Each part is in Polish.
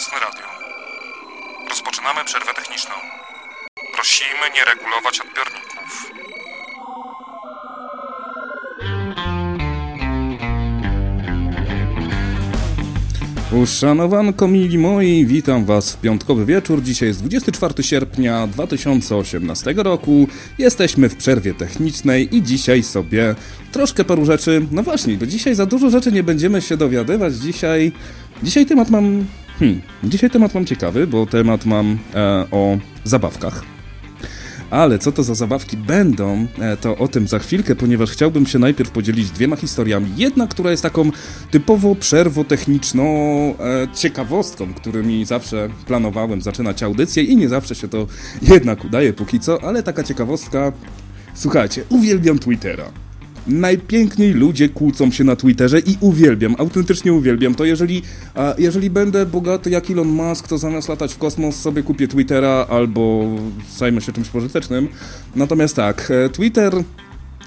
Własne Radio. Rozpoczynamy przerwę techniczną. Prosimy nie regulować odbiorników. Uszanowanko mili moi, witam was w piątkowy wieczór. Dzisiaj jest 24 sierpnia 2018 roku. Jesteśmy w przerwie technicznej i dzisiaj sobie troszkę paru rzeczy... No właśnie, bo dzisiaj za dużo rzeczy nie będziemy się dowiadywać. Dzisiaj... Dzisiaj temat mam... Hmm, dzisiaj temat mam ciekawy, bo temat mam e, o zabawkach. Ale co to za zabawki będą, e, to o tym za chwilkę, ponieważ chciałbym się najpierw podzielić dwiema historiami. Jedna, która jest taką typowo przerwotechniczną e, ciekawostką, którymi zawsze planowałem zaczynać audycję i nie zawsze się to jednak udaje póki co, ale taka ciekawostka. Słuchajcie, uwielbiam Twittera. Najpiękniej ludzie kłócą się na Twitterze i uwielbiam, autentycznie uwielbiam to. Jeżeli, jeżeli będę bogaty jak Elon Musk, to zamiast latać w kosmos sobie kupię Twittera albo zajmę się czymś pożytecznym. Natomiast tak, e, Twitter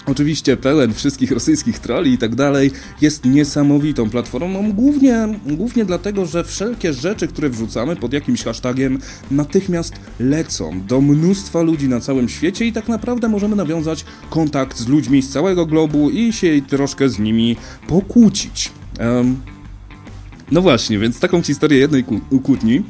Oczywiście pełen wszystkich rosyjskich troli i tak dalej, jest niesamowitą platformą, głównie, głównie dlatego, że wszelkie rzeczy, które wrzucamy pod jakimś hashtagiem, natychmiast lecą do mnóstwa ludzi na całym świecie i tak naprawdę możemy nawiązać kontakt z ludźmi z całego globu i się troszkę z nimi pokłócić. Um, no właśnie, więc taką historię jednej kłótni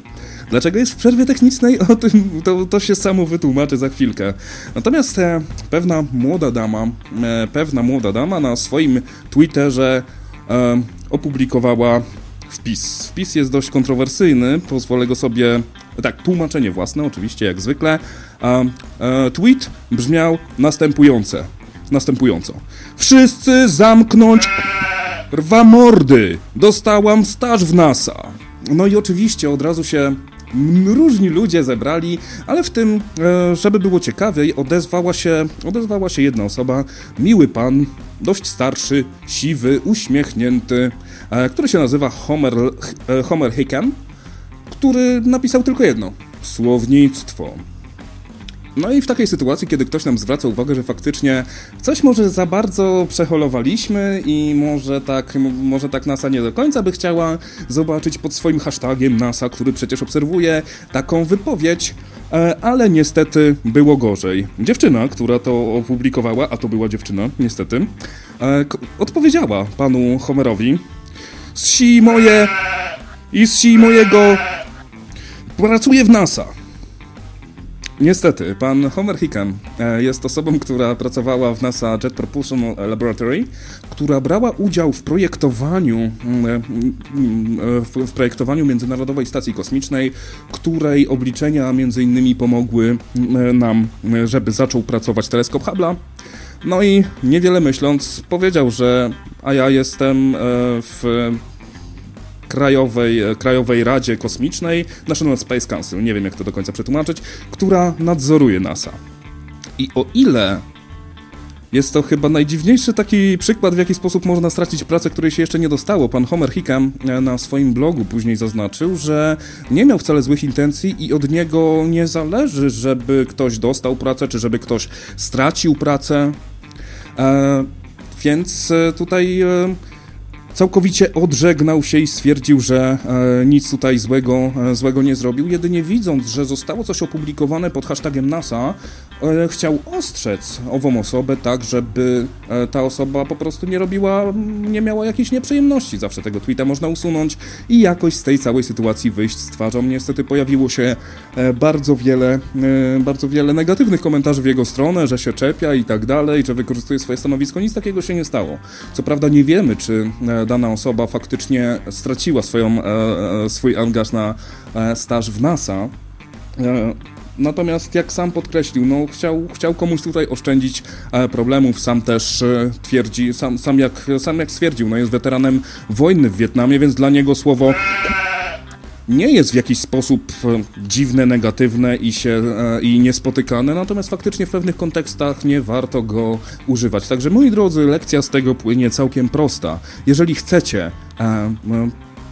Dlaczego jest w przerwie technicznej? O tym to, to się samo wytłumaczy za chwilkę. Natomiast e, pewna młoda dama, e, pewna młoda dama na swoim Twitterze e, opublikowała wpis. Wpis jest dość kontrowersyjny, pozwolę go sobie... Tak, tłumaczenie własne, oczywiście, jak zwykle. E, tweet brzmiał następujące. Następująco. Wszyscy zamknąć rwa mordy! Dostałam staż w NASA. No i oczywiście od razu się różni ludzie zebrali, ale w tym, e, żeby było ciekawiej, odezwała się, odezwała się jedna osoba, miły pan, dość starszy, siwy, uśmiechnięty, e, który się nazywa Homer, e, Homer Hickam, który napisał tylko jedno. Słownictwo. No i w takiej sytuacji, kiedy ktoś nam zwraca uwagę, że faktycznie coś może za bardzo przeholowaliśmy i może tak, może tak NASA nie do końca by chciała zobaczyć pod swoim hashtagiem NASA, który przecież obserwuje taką wypowiedź, e, ale niestety było gorzej. Dziewczyna, która to opublikowała, a to była dziewczyna, niestety, e, odpowiedziała panu Homerowi Zsi moje i zsi mojego pracuje w NASA. Niestety, pan Homer Hickam e, jest osobą, która pracowała w NASA Jet Propulsion Laboratory, która brała udział w projektowaniu, mm, e, mm, w projektowaniu Międzynarodowej Stacji Kosmicznej, której obliczenia między innymi pomogły mm, nam, żeby zaczął pracować teleskop Hubble'a. No i niewiele myśląc, powiedział, że a ja jestem e, w Krajowej, e, Krajowej Radzie Kosmicznej, National Space Council, nie wiem jak to do końca przetłumaczyć, która nadzoruje NASA. I o ile jest to chyba najdziwniejszy taki przykład, w jaki sposób można stracić pracę, której się jeszcze nie dostało. Pan Homer Hickam e, na swoim blogu później zaznaczył, że nie miał wcale złych intencji i od niego nie zależy, żeby ktoś dostał pracę, czy żeby ktoś stracił pracę. E, więc e, tutaj e, całkowicie odżegnał się i stwierdził, że e, nic tutaj złego, e, złego nie zrobił. Jedynie widząc, że zostało coś opublikowane pod hashtagiem NASA, e, chciał ostrzec ową osobę tak, żeby e, ta osoba po prostu nie robiła, nie miała jakiejś nieprzyjemności. Zawsze tego tweeta można usunąć i jakoś z tej całej sytuacji wyjść z twarzą. Niestety pojawiło się e, bardzo wiele, e, bardzo wiele negatywnych komentarzy w jego stronę, że się czepia i tak dalej, że wykorzystuje swoje stanowisko. Nic takiego się nie stało. Co prawda nie wiemy, czy dana osoba faktycznie straciła swoją, e, e, swój angaż na e, staż w NASA. Natomiast jak sam podkreślił, no chciał, chciał komuś tutaj oszczędzić problemów, sam też twierdzi, sam, sam, jak, sam jak stwierdził, no jest weteranem wojny w Wietnamie, więc dla niego słowo nie jest w jakiś sposób e, dziwne, negatywne i, się, e, i niespotykane, natomiast faktycznie w pewnych kontekstach nie warto go używać. Także moi drodzy, lekcja z tego płynie całkiem prosta. Jeżeli chcecie e,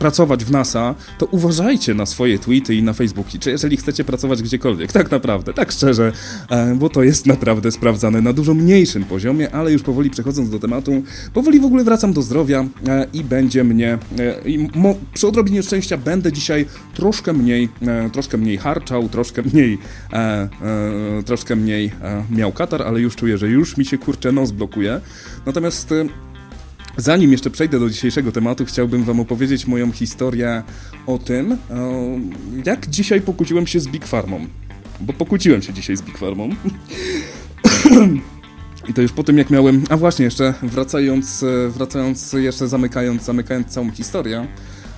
pracować w NASA, to uważajcie na swoje tweety i na Facebooki, czy jeżeli chcecie pracować gdziekolwiek, tak naprawdę, tak szczerze, e, bo to jest naprawdę sprawdzane na dużo mniejszym poziomie, ale już powoli przechodząc do tematu, powoli w ogóle wracam do zdrowia e, i będzie mnie, e, i mo, przy odrobinie szczęścia będę dzisiaj troszkę mniej, troszkę mniej harczał, troszkę mniej, troszkę mniej miał katar, ale już czuję, że już mi się kurczę nos blokuje. Natomiast Zanim jeszcze przejdę do dzisiejszego tematu, chciałbym Wam opowiedzieć moją historię o tym, jak dzisiaj pokłóciłem się z Big Farmą. Bo pokłóciłem się dzisiaj z Big Farmą. I to już po tym, jak miałem. A właśnie, jeszcze wracając, wracając jeszcze zamykając, zamykając całą historię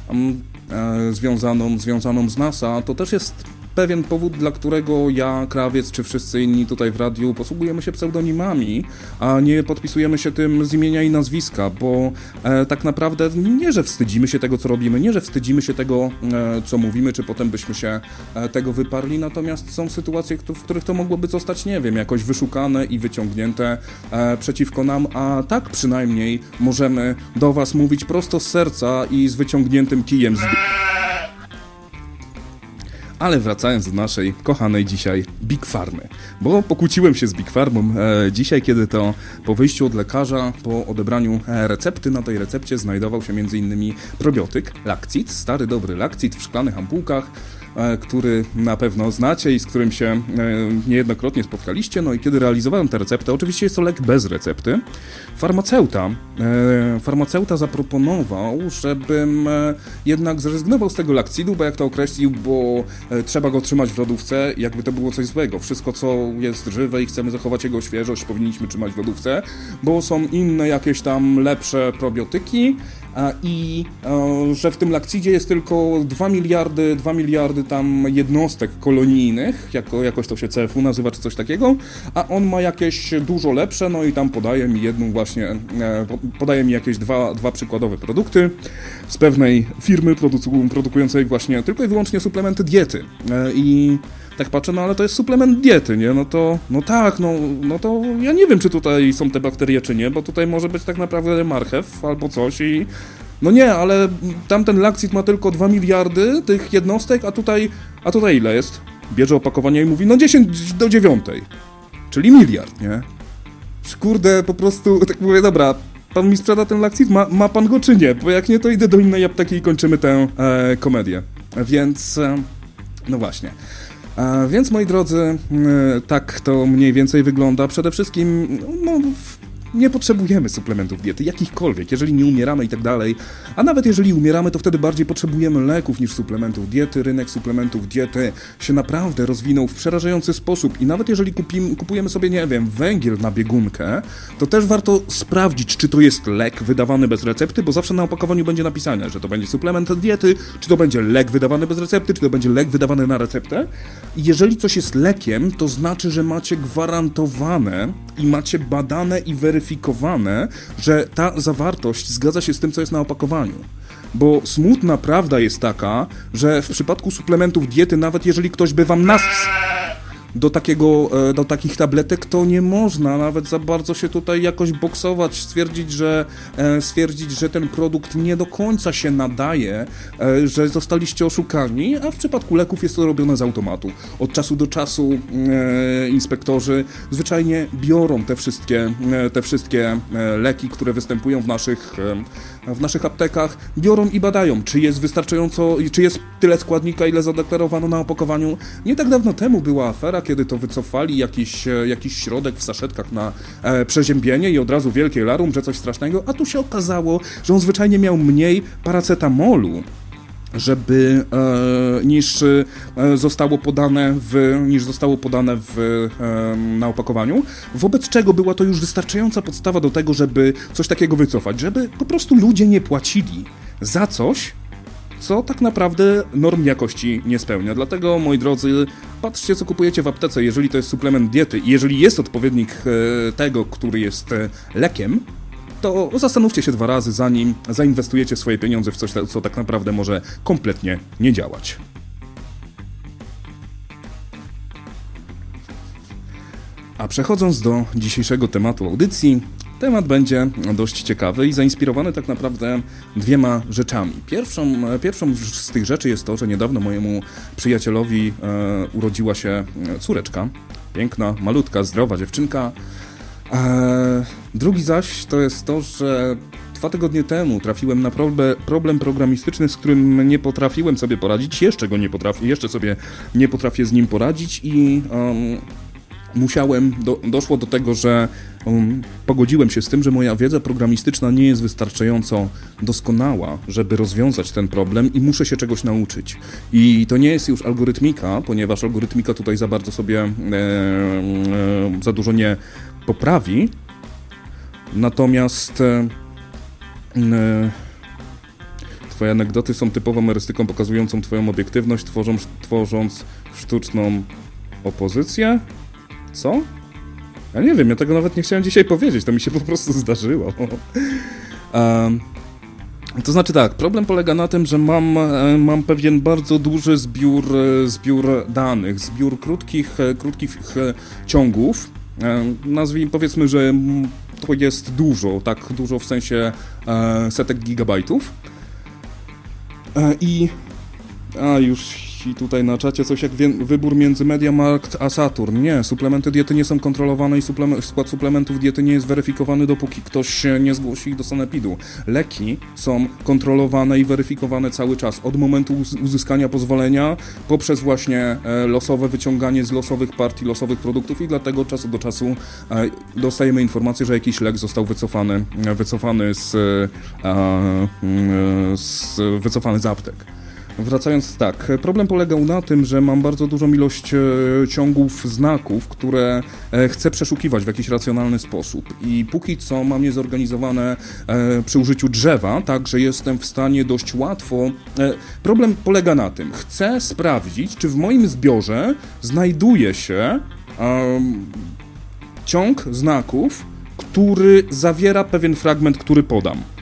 um, e, związaną, związaną z NASA, to też jest pewien powód, dla którego ja, Krawiec czy wszyscy inni tutaj w radiu posługujemy się pseudonimami, a nie podpisujemy się tym z imienia i nazwiska, bo e, tak naprawdę nie, że wstydzimy się tego, co robimy, nie, że wstydzimy się tego, e, co mówimy, czy potem byśmy się e, tego wyparli, natomiast są sytuacje, w których to mogłoby zostać, nie wiem, jakoś wyszukane i wyciągnięte e, przeciwko nam, a tak przynajmniej możemy do Was mówić prosto z serca i z wyciągniętym kijem z... Ale wracając do naszej kochanej dzisiaj Big Farmy, bo pokłóciłem się z Big Farmą e, dzisiaj, kiedy to po wyjściu od lekarza, po odebraniu e, recepty, na tej recepcie znajdował się m.in. probiotyk, lakcit, stary dobry lakcit w szklanych ampułkach, który na pewno znacie i z którym się e, niejednokrotnie spotkaliście. No i kiedy realizowałem tę receptę, oczywiście jest to lek bez recepty, farmaceuta, e, farmaceuta zaproponował, żebym jednak zrezygnował z tego lakcidu, bo jak to określił, bo trzeba go trzymać w lodówce, jakby to było coś złego. Wszystko, co jest żywe i chcemy zachować jego świeżość, powinniśmy trzymać w lodówce, bo są inne jakieś tam lepsze probiotyki, i że w tym lakcidzie jest tylko 2 miliardy, 2 miliardy tam jednostek kolonijnych, jako, jakoś to się CFU nazywa czy coś takiego, a on ma jakieś dużo lepsze, no i tam podaje mi jedną właśnie, e, podaje mi jakieś dwa, dwa przykładowe produkty z pewnej firmy produku, produkującej właśnie tylko i wyłącznie suplementy diety. E, i tak patrzę, no ale to jest suplement diety, nie? No to, no tak, no, no to ja nie wiem, czy tutaj są te bakterie, czy nie, bo tutaj może być tak naprawdę marchew albo coś i no nie, ale tamten lakcit ma tylko 2 miliardy tych jednostek, a tutaj, a tutaj ile jest? Bierze opakowanie i mówi, no 10 do 9. Czyli miliard, nie? Kurde, po prostu, tak mówię, dobra, pan mi sprzeda ten lakcit, ma, ma pan go czy nie? Bo jak nie, to idę do innej apteki i kończymy tę e, komedię. Więc, e, no właśnie. Więc moi drodzy, e, tak to mniej więcej wygląda. Przede wszystkim, no, nie potrzebujemy suplementów diety, jakichkolwiek, jeżeli nie umieramy i tak dalej. A nawet jeżeli umieramy, to wtedy bardziej potrzebujemy leków niż suplementów diety. Rynek suplementów diety się naprawdę rozwinął w przerażający sposób i nawet jeżeli kupim, kupujemy sobie, nie wiem, węgiel na biegunkę, to też warto sprawdzić, czy to jest lek wydawany bez recepty, bo zawsze na opakowaniu będzie napisane, że to będzie suplement diety, czy to będzie lek wydawany bez recepty, czy to będzie lek wydawany na receptę. I jeżeli coś jest lekiem, to znaczy, że macie gwarantowane i macie badane i weryfikowane zweryfikowane, że ta zawartość zgadza się z tym, co jest na opakowaniu. Bo smutna prawda jest taka, że w przypadku suplementów diety, nawet jeżeli ktoś by wam nas do, takiego, e, do takich tabletek to nie można nawet za bardzo się tutaj jakoś boksować, stwierdzić, że, e, stwierdzić, że ten produkt nie do końca się nadaje, e, że zostaliście oszukani, a w przypadku leków jest to robione z automatu. Od czasu do czasu inspektorzy zwyczajnie biorą te wszystkie, te wszystkie leki, które występują w naszych, w naszych aptekach, biorą i badają, czy jest wystarczająco, czy jest tyle składnika, ile zadeklarowano na opakowaniu. Nie tak dawno temu była afera, kiedy to wycofali jakiś, e, jakiś środek w saszetkach na e, przeziębienie i od razu wielkie larum, że coś strasznego, a tu się okazało, że on zwyczajnie miał mniej paracetamolu żeby e, niż e, zostało podane w, niż zostało podane w, e, na opakowaniu, wobec czego była to już wystarczająca podstawa do tego, żeby coś takiego wycofać, żeby po prostu ludzie nie płacili za coś, co tak naprawdę norm jakości nie spełnia. Dlatego, moi drodzy, patrzcie, co kupujecie w aptece, jeżeli to jest suplement diety i jeżeli jest odpowiednik e, tego, który jest e, lekiem, to zastanówcie się dwa razy, zanim zainwestujecie swoje pieniądze w coś, co tak naprawdę może kompletnie nie działać. A przechodząc do dzisiejszego tematu audycji, Temat będzie dość ciekawy i zainspirowany tak naprawdę dwiema rzeczami. Pierwszą, pierwszą z tych rzeczy jest to, że niedawno mojemu przyjacielowi e, urodziła się córeczka. Piękna, malutka, zdrowa dziewczynka. E, drugi zaś to jest to, że dwa tygodnie temu trafiłem na problem, problem programistyczny, z którym nie potrafiłem sobie poradzić. Jeszcze go nie potrafię, jeszcze sobie nie potrafię z nim poradzić i um, musiałem, do, doszło do tego, że um, pogodziłem się z tym, że moja wiedza programistyczna nie jest wystarczająco doskonała, żeby rozwiązać ten problem i muszę się czegoś nauczyć. I to nie jest już algorytmika, ponieważ algorytmika tutaj za bardzo sobie e, e, za dużo nie poprawi. Natomiast e, e, Twoje anegdoty są typową erystyką pokazującą Twoją obiektywność, tworząc, tworząc sztuczną opozycję. Co? Ja nie wiem, ja tego nawet nie chciałem dzisiaj powiedzieć, to mi się po prostu zdarzyło. um, to znaczy tak, problem polega na tym, że mam, e, mam pewien bardzo duży zbiór, e, zbiór danych, zbiór krótkich, e, krótkich ciągów. Nazwijmy, powiedzmy, że to jest dużo, tak dużo w sensie setek gigabajtów. I a już i tutaj na czacie coś jak wybór między Mediamarkt a Saturn. Nie, suplementy diety nie są kontrolowane i suplement, skład suplementów diety nie jest weryfikowany, dopóki ktoś się nie zgłosi do sanepidu. Leki są kontrolowane i weryfikowane cały czas, od momentu uzyskania pozwolenia, poprzez właśnie e, losowe wyciąganie z losowych partii, losowych produktów i dlatego czasu do czasu e, dostajemy informację, że jakiś lek został wycofany, wycofany z, e, z wycofany z aptek. Wracając tak, problem polegał na tym, że mam bardzo dużą ilość e, ciągów znaków, które e, chcę przeszukiwać w jakiś racjonalny sposób. I póki co mam je zorganizowane e, przy użyciu drzewa, tak że jestem w stanie dość łatwo. Problem polega na tym, chcę sprawdzić, czy w moim zbiorze znajduje się um, ciąg znaków, który zawiera pewien fragment, który podam.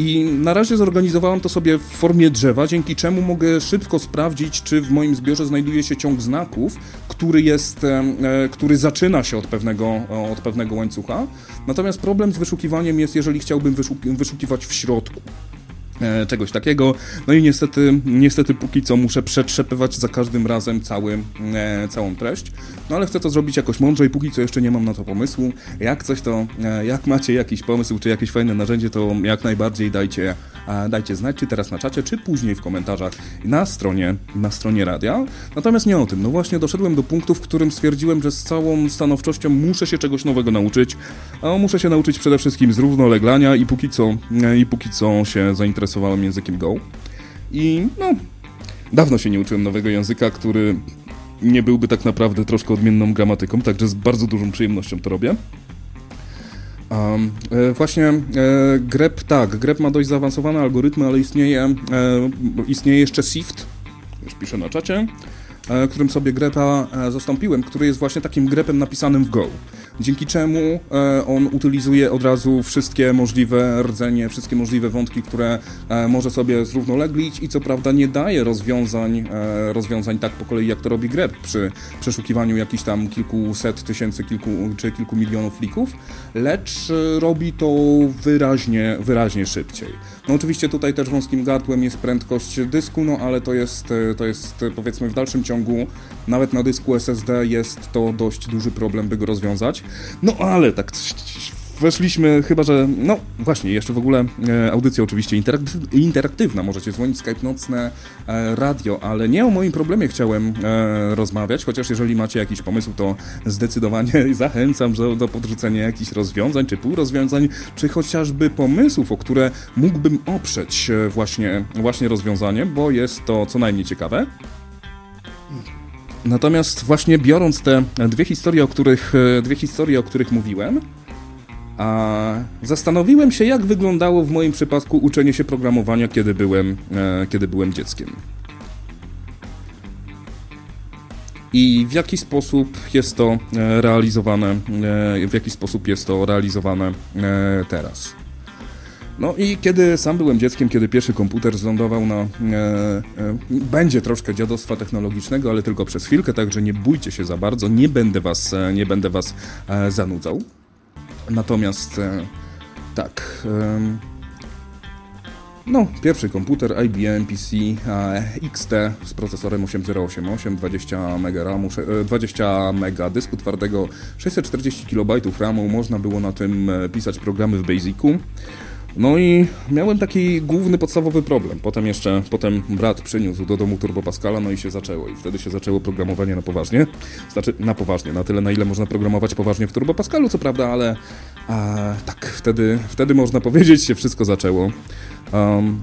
I na razie zorganizowałem to sobie w formie drzewa, dzięki czemu mogę szybko sprawdzić, czy w moim zbiorze znajduje się ciąg znaków, który jest, e, który zaczyna się od pewnego, od pewnego łańcucha. Natomiast problem z wyszukiwaniem jest, jeżeli chciałbym wyszukiwać w środku. E, czegoś takiego. No i niestety, niestety póki co muszę przetrzepywać za każdym razem cały, e, całą treść. No ale chcę to zrobić jakoś mądrze i póki co jeszcze nie mam na to pomysłu. Jak coś to, e, jak macie jakiś pomysł, czy jakieś fajne narzędzie, to jak najbardziej dajcie, dajcie znać, czy teraz na czacie, czy później w komentarzach na stronie, na stronie radia. Natomiast nie o tym. No właśnie doszedłem do punktu, w którym stwierdziłem, że z całą stanowczością muszę się czegoś nowego nauczyć. A muszę się nauczyć przede wszystkim z równoleglania i póki co, i póki co się zainteresowałem interesowałem językiem Go. I no, dawno się nie uczyłem nowego języka, który nie byłby tak naprawdę troszkę odmienną gramatyką, także z bardzo dużą przyjemnością to robię. Um, e, właśnie e, grep, tak, grep ma dość zaawansowane algorytmy, ale istnieje, e, istnieje jeszcze SIFT, już piszę na czacie, e, którym sobie grepa e, zastąpiłem, który jest właśnie takim grepem napisanym w Go dzięki czemu e, on utylizuje od razu wszystkie możliwe rdzenie, wszystkie możliwe wątki, które e, może sobie zrównoleglić i co prawda nie daje rozwiązań, e, rozwiązań tak po kolei, jak to robi grep przy przeszukiwaniu jakichś tam kilkuset tysięcy kilku, czy kilku milionów flików, lecz robi to wyraźnie, wyraźnie szybciej. No oczywiście tutaj też wąskim gardłem jest prędkość dysku, no ale to jest, to jest powiedzmy w dalszym ciągu, nawet na dysku SSD jest to dość duży problem, by go rozwiązać. No ale tak weszliśmy, chyba że, no właśnie, jeszcze w ogóle e, audycja oczywiście interaktyw interaktywna, możecie dzwonić, Skype nocne, e, radio, ale nie o moim problemie chciałem e, rozmawiać, chociaż jeżeli macie jakiś pomysł, to zdecydowanie zachęcam do, do podrzucenia jakichś rozwiązań, czy półrozwiązań, czy chociażby pomysłów, o które mógłbym oprzeć e, właśnie, właśnie rozwiązanie, bo jest to co najmniej ciekawe. Natomiast właśnie biorąc te dwie historie, o których, e, dwie historie, o których mówiłem, a zastanowiłem się, jak wyglądało w moim przypadku uczenie się programowania, kiedy byłem, e, kiedy byłem dzieckiem. I w jaki sposób jest to e, realizowane, w jaki sposób jest to realizowane teraz. No i kiedy sam byłem dzieckiem, kiedy pierwszy komputer zlądował na... E, e, będzie troszkę dziadostwa technologicznego, ale tylko przez chwilkę, także nie bójcie się za bardzo, nie będę was, e, nie będę was e, zanudzał. Natomiast e, tak. No, pierwszy komputer IBM PC XT z procesorem 8088, 20 MB RAMu, 20 MB dysku twardego, 640 KB RAMu, można było na tym e, pisać programy w Basicu. No i miałem taki główny, podstawowy problem. Potem jeszcze, potem brat przyniósł do domu Turbo Pascala, no i się zaczęło. I wtedy się zaczęło programowanie na poważnie. Znaczy, na poważnie, na tyle, na ile można programować poważnie w Turbo Pascalu, co prawda, ale tak, wtedy, wtedy można powiedzieć, się wszystko zaczęło. Um,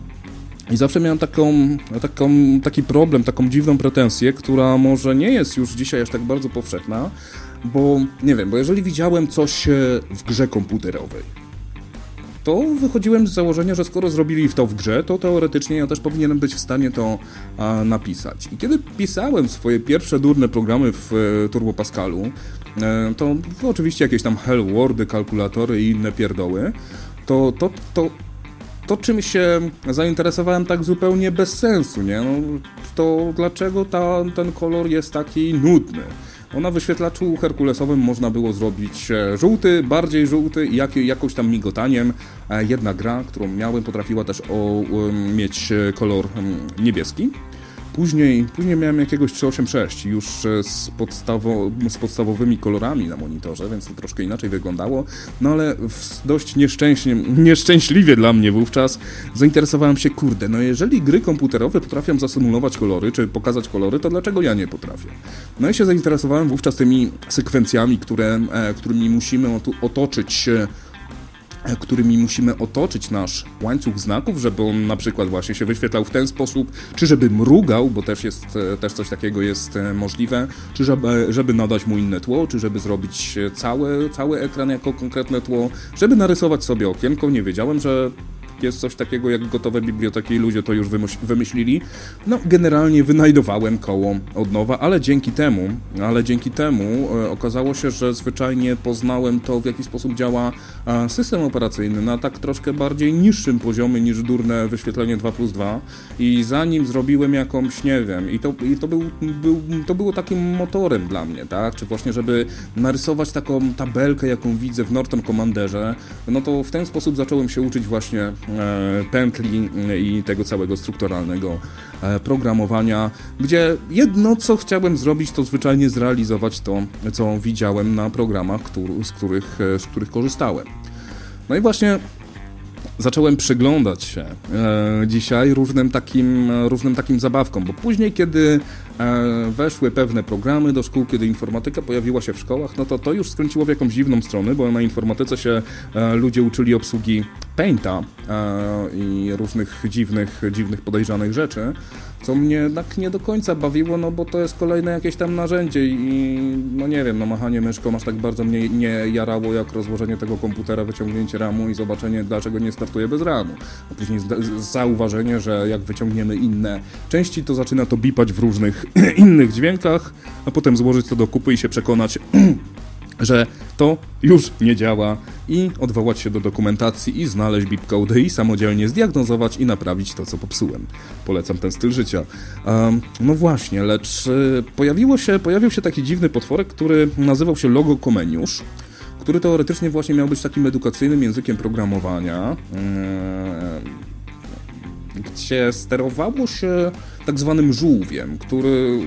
i zawsze miałem taką, taką, taki problem, taką dziwną pretensję, która może nie jest już dzisiaj aż tak bardzo powszechna, bo nie wiem, bo jeżeli widziałem coś e, w grze komputerowej, to wychodziłem z założenia, że skoro zrobili to w grze, to teoretycznie ja też powinienem być w stanie to a, napisać. I kiedy pisałem swoje pierwsze durne programy w e, Turbo Pascalu, e, to oczywiście jakieś tam Hell Wordy, kalkulatory i inne pierdoły, to, to, to to, czym się zainteresowałem tak zupełnie bez sensu, nie? No, to dlaczego ta, ten kolor jest taki nudny? Bo na wyświetlaczu herkulesowym można było zrobić e, żółty, bardziej żółty i jak, jakąś tam migotaniem. E, jedna gra, którą miałem, potrafiła też o, mieć e, kolor niebieski. Później, później miałem jakiegoś 386 już e, z, podstawo, z podstawowymi kolorami na monitorze, więc to troszkę inaczej wyglądało. No ale dość nieszczęśnie, nieszczęśliwie dla mnie wówczas zainteresowałem się, kurde, no jeżeli gry komputerowe potrafią zasymulować kolory, czy pokazać kolory, to dlaczego ja nie potrafię? No i się zainteresowałem wówczas tymi sekwencjami, które, e, którymi musimy otoczyć którymi musimy otoczyć nasz łańcuch znaków, żeby on na przykład właśnie się wyświetlał w ten sposób, czy żeby mrugał, bo też jest, e, też coś takiego jest e, możliwe, czy żeby, żeby nadać mu inne tło, czy żeby zrobić cały, cały ekran jako konkretne tło, żeby narysować sobie okienko. Nie wiedziałem, że jest coś takiego jak gotowe biblioteki i ludzie to już wymyślili. No, generalnie wynajdowałem koło od nowa, ale dzięki temu, ale dzięki temu e, okazało się, że zwyczajnie poznałem to, w jaki sposób działa system operacyjny na tak troszkę bardziej niższym poziomie niż durne wyświetlenie 2 plus 2 i zanim zrobiłem jakąś, nie wiem, i to, i to, był, był, to było takim motorem dla mnie, tak, czy właśnie, żeby narysować taką tabelkę, jaką widzę w Norton Commanderze, no to w ten sposób zacząłem się uczyć właśnie pętli i tego całego strukturalnego e, programowania, gdzie jedno, co chciałem zrobić, to zwyczajnie zrealizować to, co widziałem na programach, z których, e, z których korzystałem. No i właśnie zacząłem przyglądać się e, dzisiaj różnym takim, różnym takim zabawkom, bo później, kiedy e, weszły pewne programy do szkół, kiedy informatyka pojawiła się w szkołach, no to to już skręciło w jakąś dziwną stronę, bo na informatyce się e, ludzie uczyli obsługi Painta e, i różnych dziwnych, dziwnych podejrzanych rzeczy, co mnie jednak nie do końca bawiło, no bo to jest kolejne jakieś tam narzędzie i no nie wiem, no machanie myszką aż tak bardzo mnie nie jarało jak rozłożenie tego komputera, wyciągnięcie ramu i zobaczenie dlaczego nie startuje bez ramu. A później zauważenie, że jak wyciągniemy inne części, to zaczyna to bipać w różnych innych dźwiękach, a potem złożyć to do kupy i się przekonać, że to już nie działa i odwołać się do dokumentacji i znaleźć bipcode i samodzielnie zdiagnozować i naprawić to, co popsułem. Polecam ten styl życia. Um, no właśnie, lecz y, pojawiło się, pojawił się taki dziwny potworek, który nazywał się Logo Komeniusz, który teoretycznie właśnie miał być takim edukacyjnym językiem programowania. Yy, gdzie sterowało się tak zwanym żółwiem, który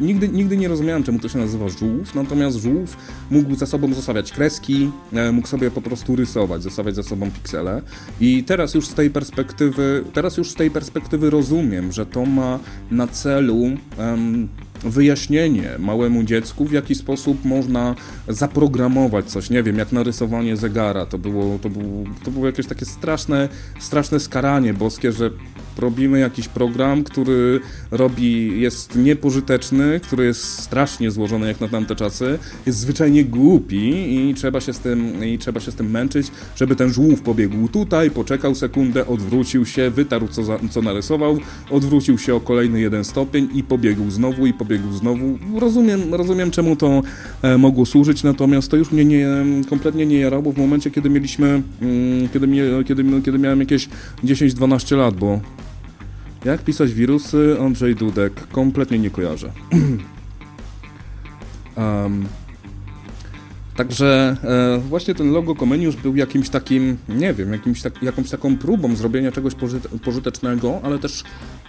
nigdy, nigdy nie rozumiałem, czemu to się nazywa żółw, natomiast żółw mógł za sobą zostawiać kreski, e, mógł sobie po prostu rysować, zostawiać za sobą piksele. I teraz już z tej perspektywy, teraz już z tej perspektywy rozumiem, że to ma na celu um, wyjaśnienie małemu dziecku, w jaki sposób można zaprogramować coś, nie wiem, jak narysowanie zegara, to było, to było, to było jakieś takie straszne, straszne skaranie boskie, że robimy jakiś program, który robi, jest niepożyteczny, który jest strasznie złożony jak na tamte czasy, jest zwyczajnie głupi i trzeba się z tym, i trzeba się z tym męczyć, żeby ten żółw pobiegł tutaj, poczekał sekundę, odwrócił się, wytarł co, za, co narysował, odwrócił się o kolejny jeden stopień i pobiegł znowu i pobiegł znowu. Rozumiem, rozumiem czemu to e, mogło służyć, natomiast to już mnie nie, kompletnie nie jarało w momencie, kiedy mieliśmy, mm, kiedy, kiedy, kiedy miałem jakieś 10-12 lat, bo jak pisać wirusy? Andrzej Dudek. Kompletnie nie kojarzę. um, Także e, właśnie ten logo Comenius był jakimś takim, nie wiem, jakimś tak, jakąś taką próbą zrobienia czegoś pożytecznego, ale też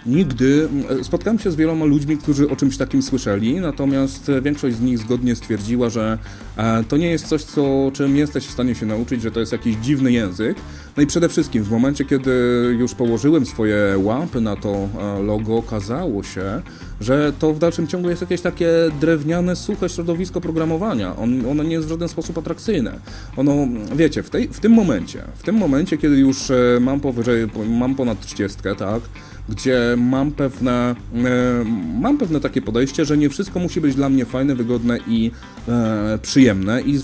nigdy e, spotkałem się z wieloma ludźmi, którzy o czymś takim słyszeli, natomiast większość z nich zgodnie stwierdziła, że e, to nie jest coś, co, czym jesteś w stanie się nauczyć, że to jest jakiś dziwny język. No i przede wszystkim w momencie, kiedy już położyłem swoje łapy na to e, logo, okazało się, że to w dalszym ciągu jest jakieś takie drewniane, suche środowisko programowania. On, ono nie jest w żaden sposób atrakcyjne. Ono, wiecie, w, tej, w tym momencie, w tym momencie, kiedy już mam powyżej, mam ponad 30, tak, gdzie mam pewne, e, mam pewne takie podejście, że nie wszystko musi być dla mnie fajne, wygodne i e, przyjemne i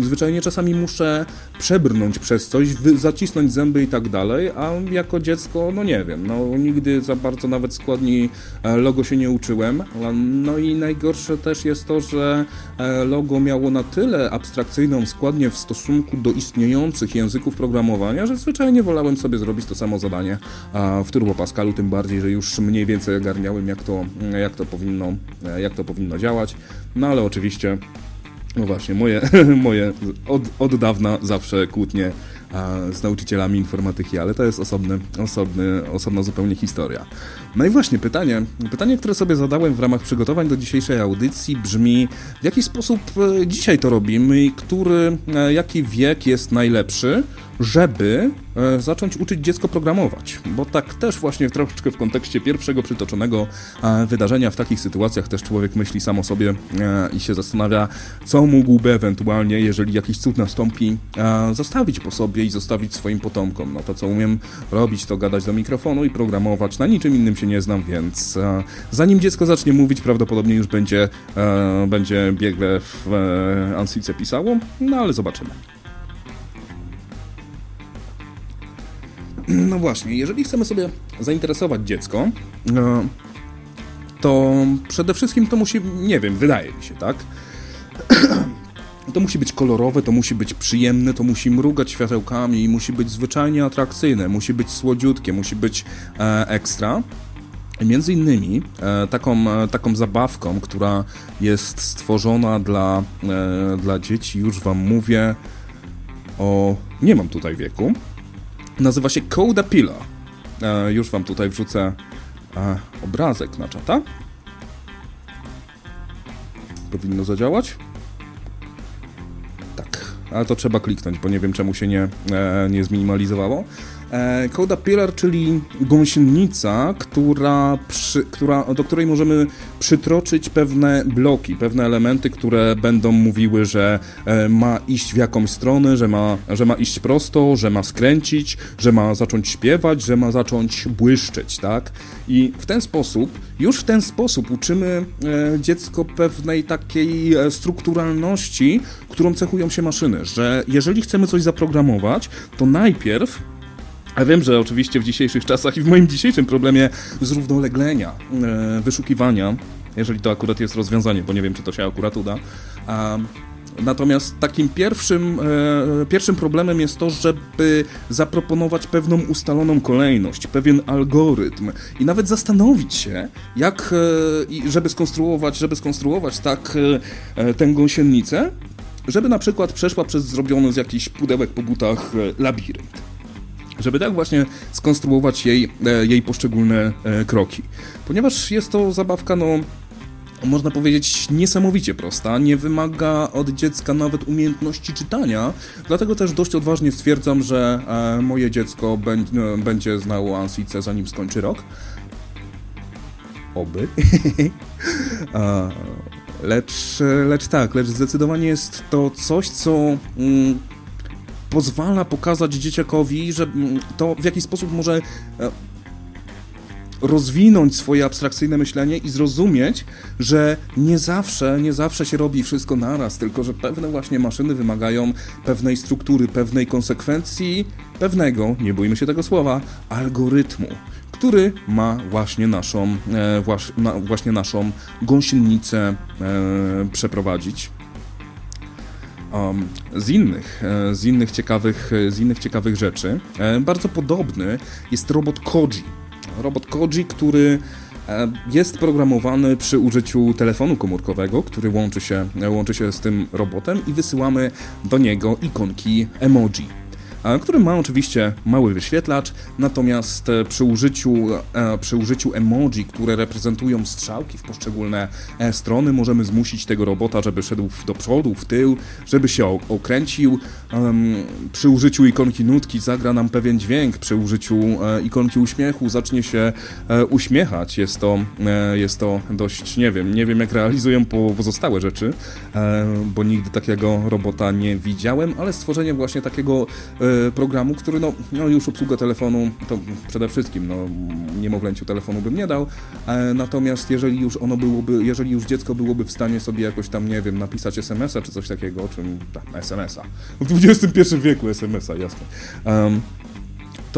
zwyczajnie czasami muszę przebrnąć przez coś, zacisnąć zęby i tak dalej, a jako dziecko, no nie wiem, no nigdy za bardzo nawet składni e, logo się nie uczyłem, no i najgorsze też jest to, że logo miało na tyle abstrakcyjną składnię w stosunku do istniejących języków programowania, że zwyczajnie wolałem sobie zrobić to samo zadanie w Turbo Pascalu, tym bardziej, że już mniej więcej ogarniałem, jak to, jak to, powinno, jak to powinno działać. No ale oczywiście, no właśnie, moje, moje od, od dawna zawsze kłótnie z nauczycielami informatyki, ale to jest osobny, osobny, osobna zupełnie historia. No i właśnie pytanie, pytanie, które sobie zadałem w ramach przygotowań do dzisiejszej audycji brzmi, w jaki sposób e, dzisiaj to robimy i który, e, jaki wiek jest najlepszy, żeby e, zacząć uczyć dziecko programować. Bo tak też właśnie troszeczkę w kontekście pierwszego przytoczonego e, wydarzenia w takich sytuacjach też człowiek myśli sam o sobie e, i się zastanawia, co mógłby ewentualnie, jeżeli jakiś cud nastąpi, zostawić po sobie i zostawić swoim potomkom. No to co umiem robić, to gadać do mikrofonu i programować. Na niczym innym się nie znam, więc zanim dziecko zacznie mówić, prawdopodobnie już będzie, będzie biegle w Ansice pisało, no ale zobaczymy. No właśnie, jeżeli chcemy sobie zainteresować dziecko, no, to przede wszystkim to musi, nie wiem, wydaje mi się, tak? To musi być kolorowe, to musi być przyjemne, to musi mrugać światełkami, musi być zwyczajnie atrakcyjne, musi być słodziutkie, musi być e, ekstra. Między innymi e, taką, e, taką zabawką, która jest stworzona dla, e, dla dzieci, już Wam mówię o... nie mam tutaj wieku, Nazywa się Coda Pila. E, już wam tutaj wrzucę e, obrazek na czata. Powinno zadziałać. Tak, ale to trzeba kliknąć, bo nie wiem czemu się nie, e, nie zminimalizowało. E, Coda Pillar, czyli gąsienica, która, przy, która, do której możemy przytroczyć pewne bloki, pewne elementy, które będą mówiły, że e, ma iść w jakąś stronę, że ma, że ma iść prosto, że ma skręcić, że ma zacząć śpiewać, że ma zacząć błyszczeć, tak? I w ten sposób, już w ten sposób uczymy e, dziecko pewnej takiej strukturalności, którą cechują się maszyny, że jeżeli chcemy coś zaprogramować, to najpierw a wiem, że oczywiście w dzisiejszych czasach i w moim dzisiejszym problemie zrównoleglenia, e, wyszukiwania, jeżeli to akurat jest rozwiązanie, bo nie wiem, czy to się akurat uda. Natomiast takim pierwszym, e, pierwszym problemem jest to, żeby zaproponować pewną ustaloną kolejność, pewien algorytm i nawet zastanowić się, jak, e, żeby skonstruować, żeby skonstruować tak tę gąsienicę, żeby na przykład przeszła przez zrobiony z jakichś pudełek po butach labirynt żeby tak właśnie skonstruować jej, e, jej poszczególne e, kroki. Ponieważ jest to zabawka, no można powiedzieć, niesamowicie prosta, nie wymaga od dziecka nawet umiejętności czytania, dlatego też dość odważnie stwierdzam, że e, moje dziecko będzie znało Ansice zanim skończy rok. Oby. lecz, lecz tak, lecz zdecydowanie jest to coś, co mm, pozwala pokazać dzieciakowi, że mm, to w jakiś sposób może e, rozwinąć swoje abstrakcyjne myślenie i zrozumieć, że nie zawsze, nie zawsze się robi wszystko naraz, tylko że pewne właśnie maszyny wymagają pewnej struktury, pewnej konsekwencji, pewnego, nie bójmy się tego słowa, algorytmu, który ma właśnie naszą, e, właśnie naszą gąsienicę e, przeprowadzić. Z innych, e, z innych ciekawych, e, z innych ciekawych rzeczy. E, bardzo podobny jest robot Koji. Robot Koji, który jest programowany przy użyciu telefonu komórkowego, który łączy się, łączy się z tym robotem i wysyłamy do niego ikonki emoji który ma oczywiście mały wyświetlacz, natomiast e, przy użyciu, e, przy użyciu emoji, które reprezentują strzałki w poszczególne e, strony, możemy zmusić tego robota, żeby szedł do przodu, w tył, żeby się okręcił. Przy użyciu ikonki nutki zagra nam pewien dźwięk, przy użyciu ikonki uśmiechu zacznie się uśmiechać. Jest to, jest to dość, nie wiem, nie wiem jak realizują pozostałe rzeczy, bo nigdy takiego robota nie widziałem, ale stworzenie właśnie takiego programu, który no, no już obsługę telefonu to przede wszystkim no, niemowlęciu telefonu bym nie dał, e, natomiast jeżeli już ono byłoby, jeżeli już dziecko byłoby w stanie sobie jakoś tam, nie wiem, napisać SMS-a czy coś takiego, o czym, tak, SMS-a, w XXI wieku SMS-a, jasne. Um,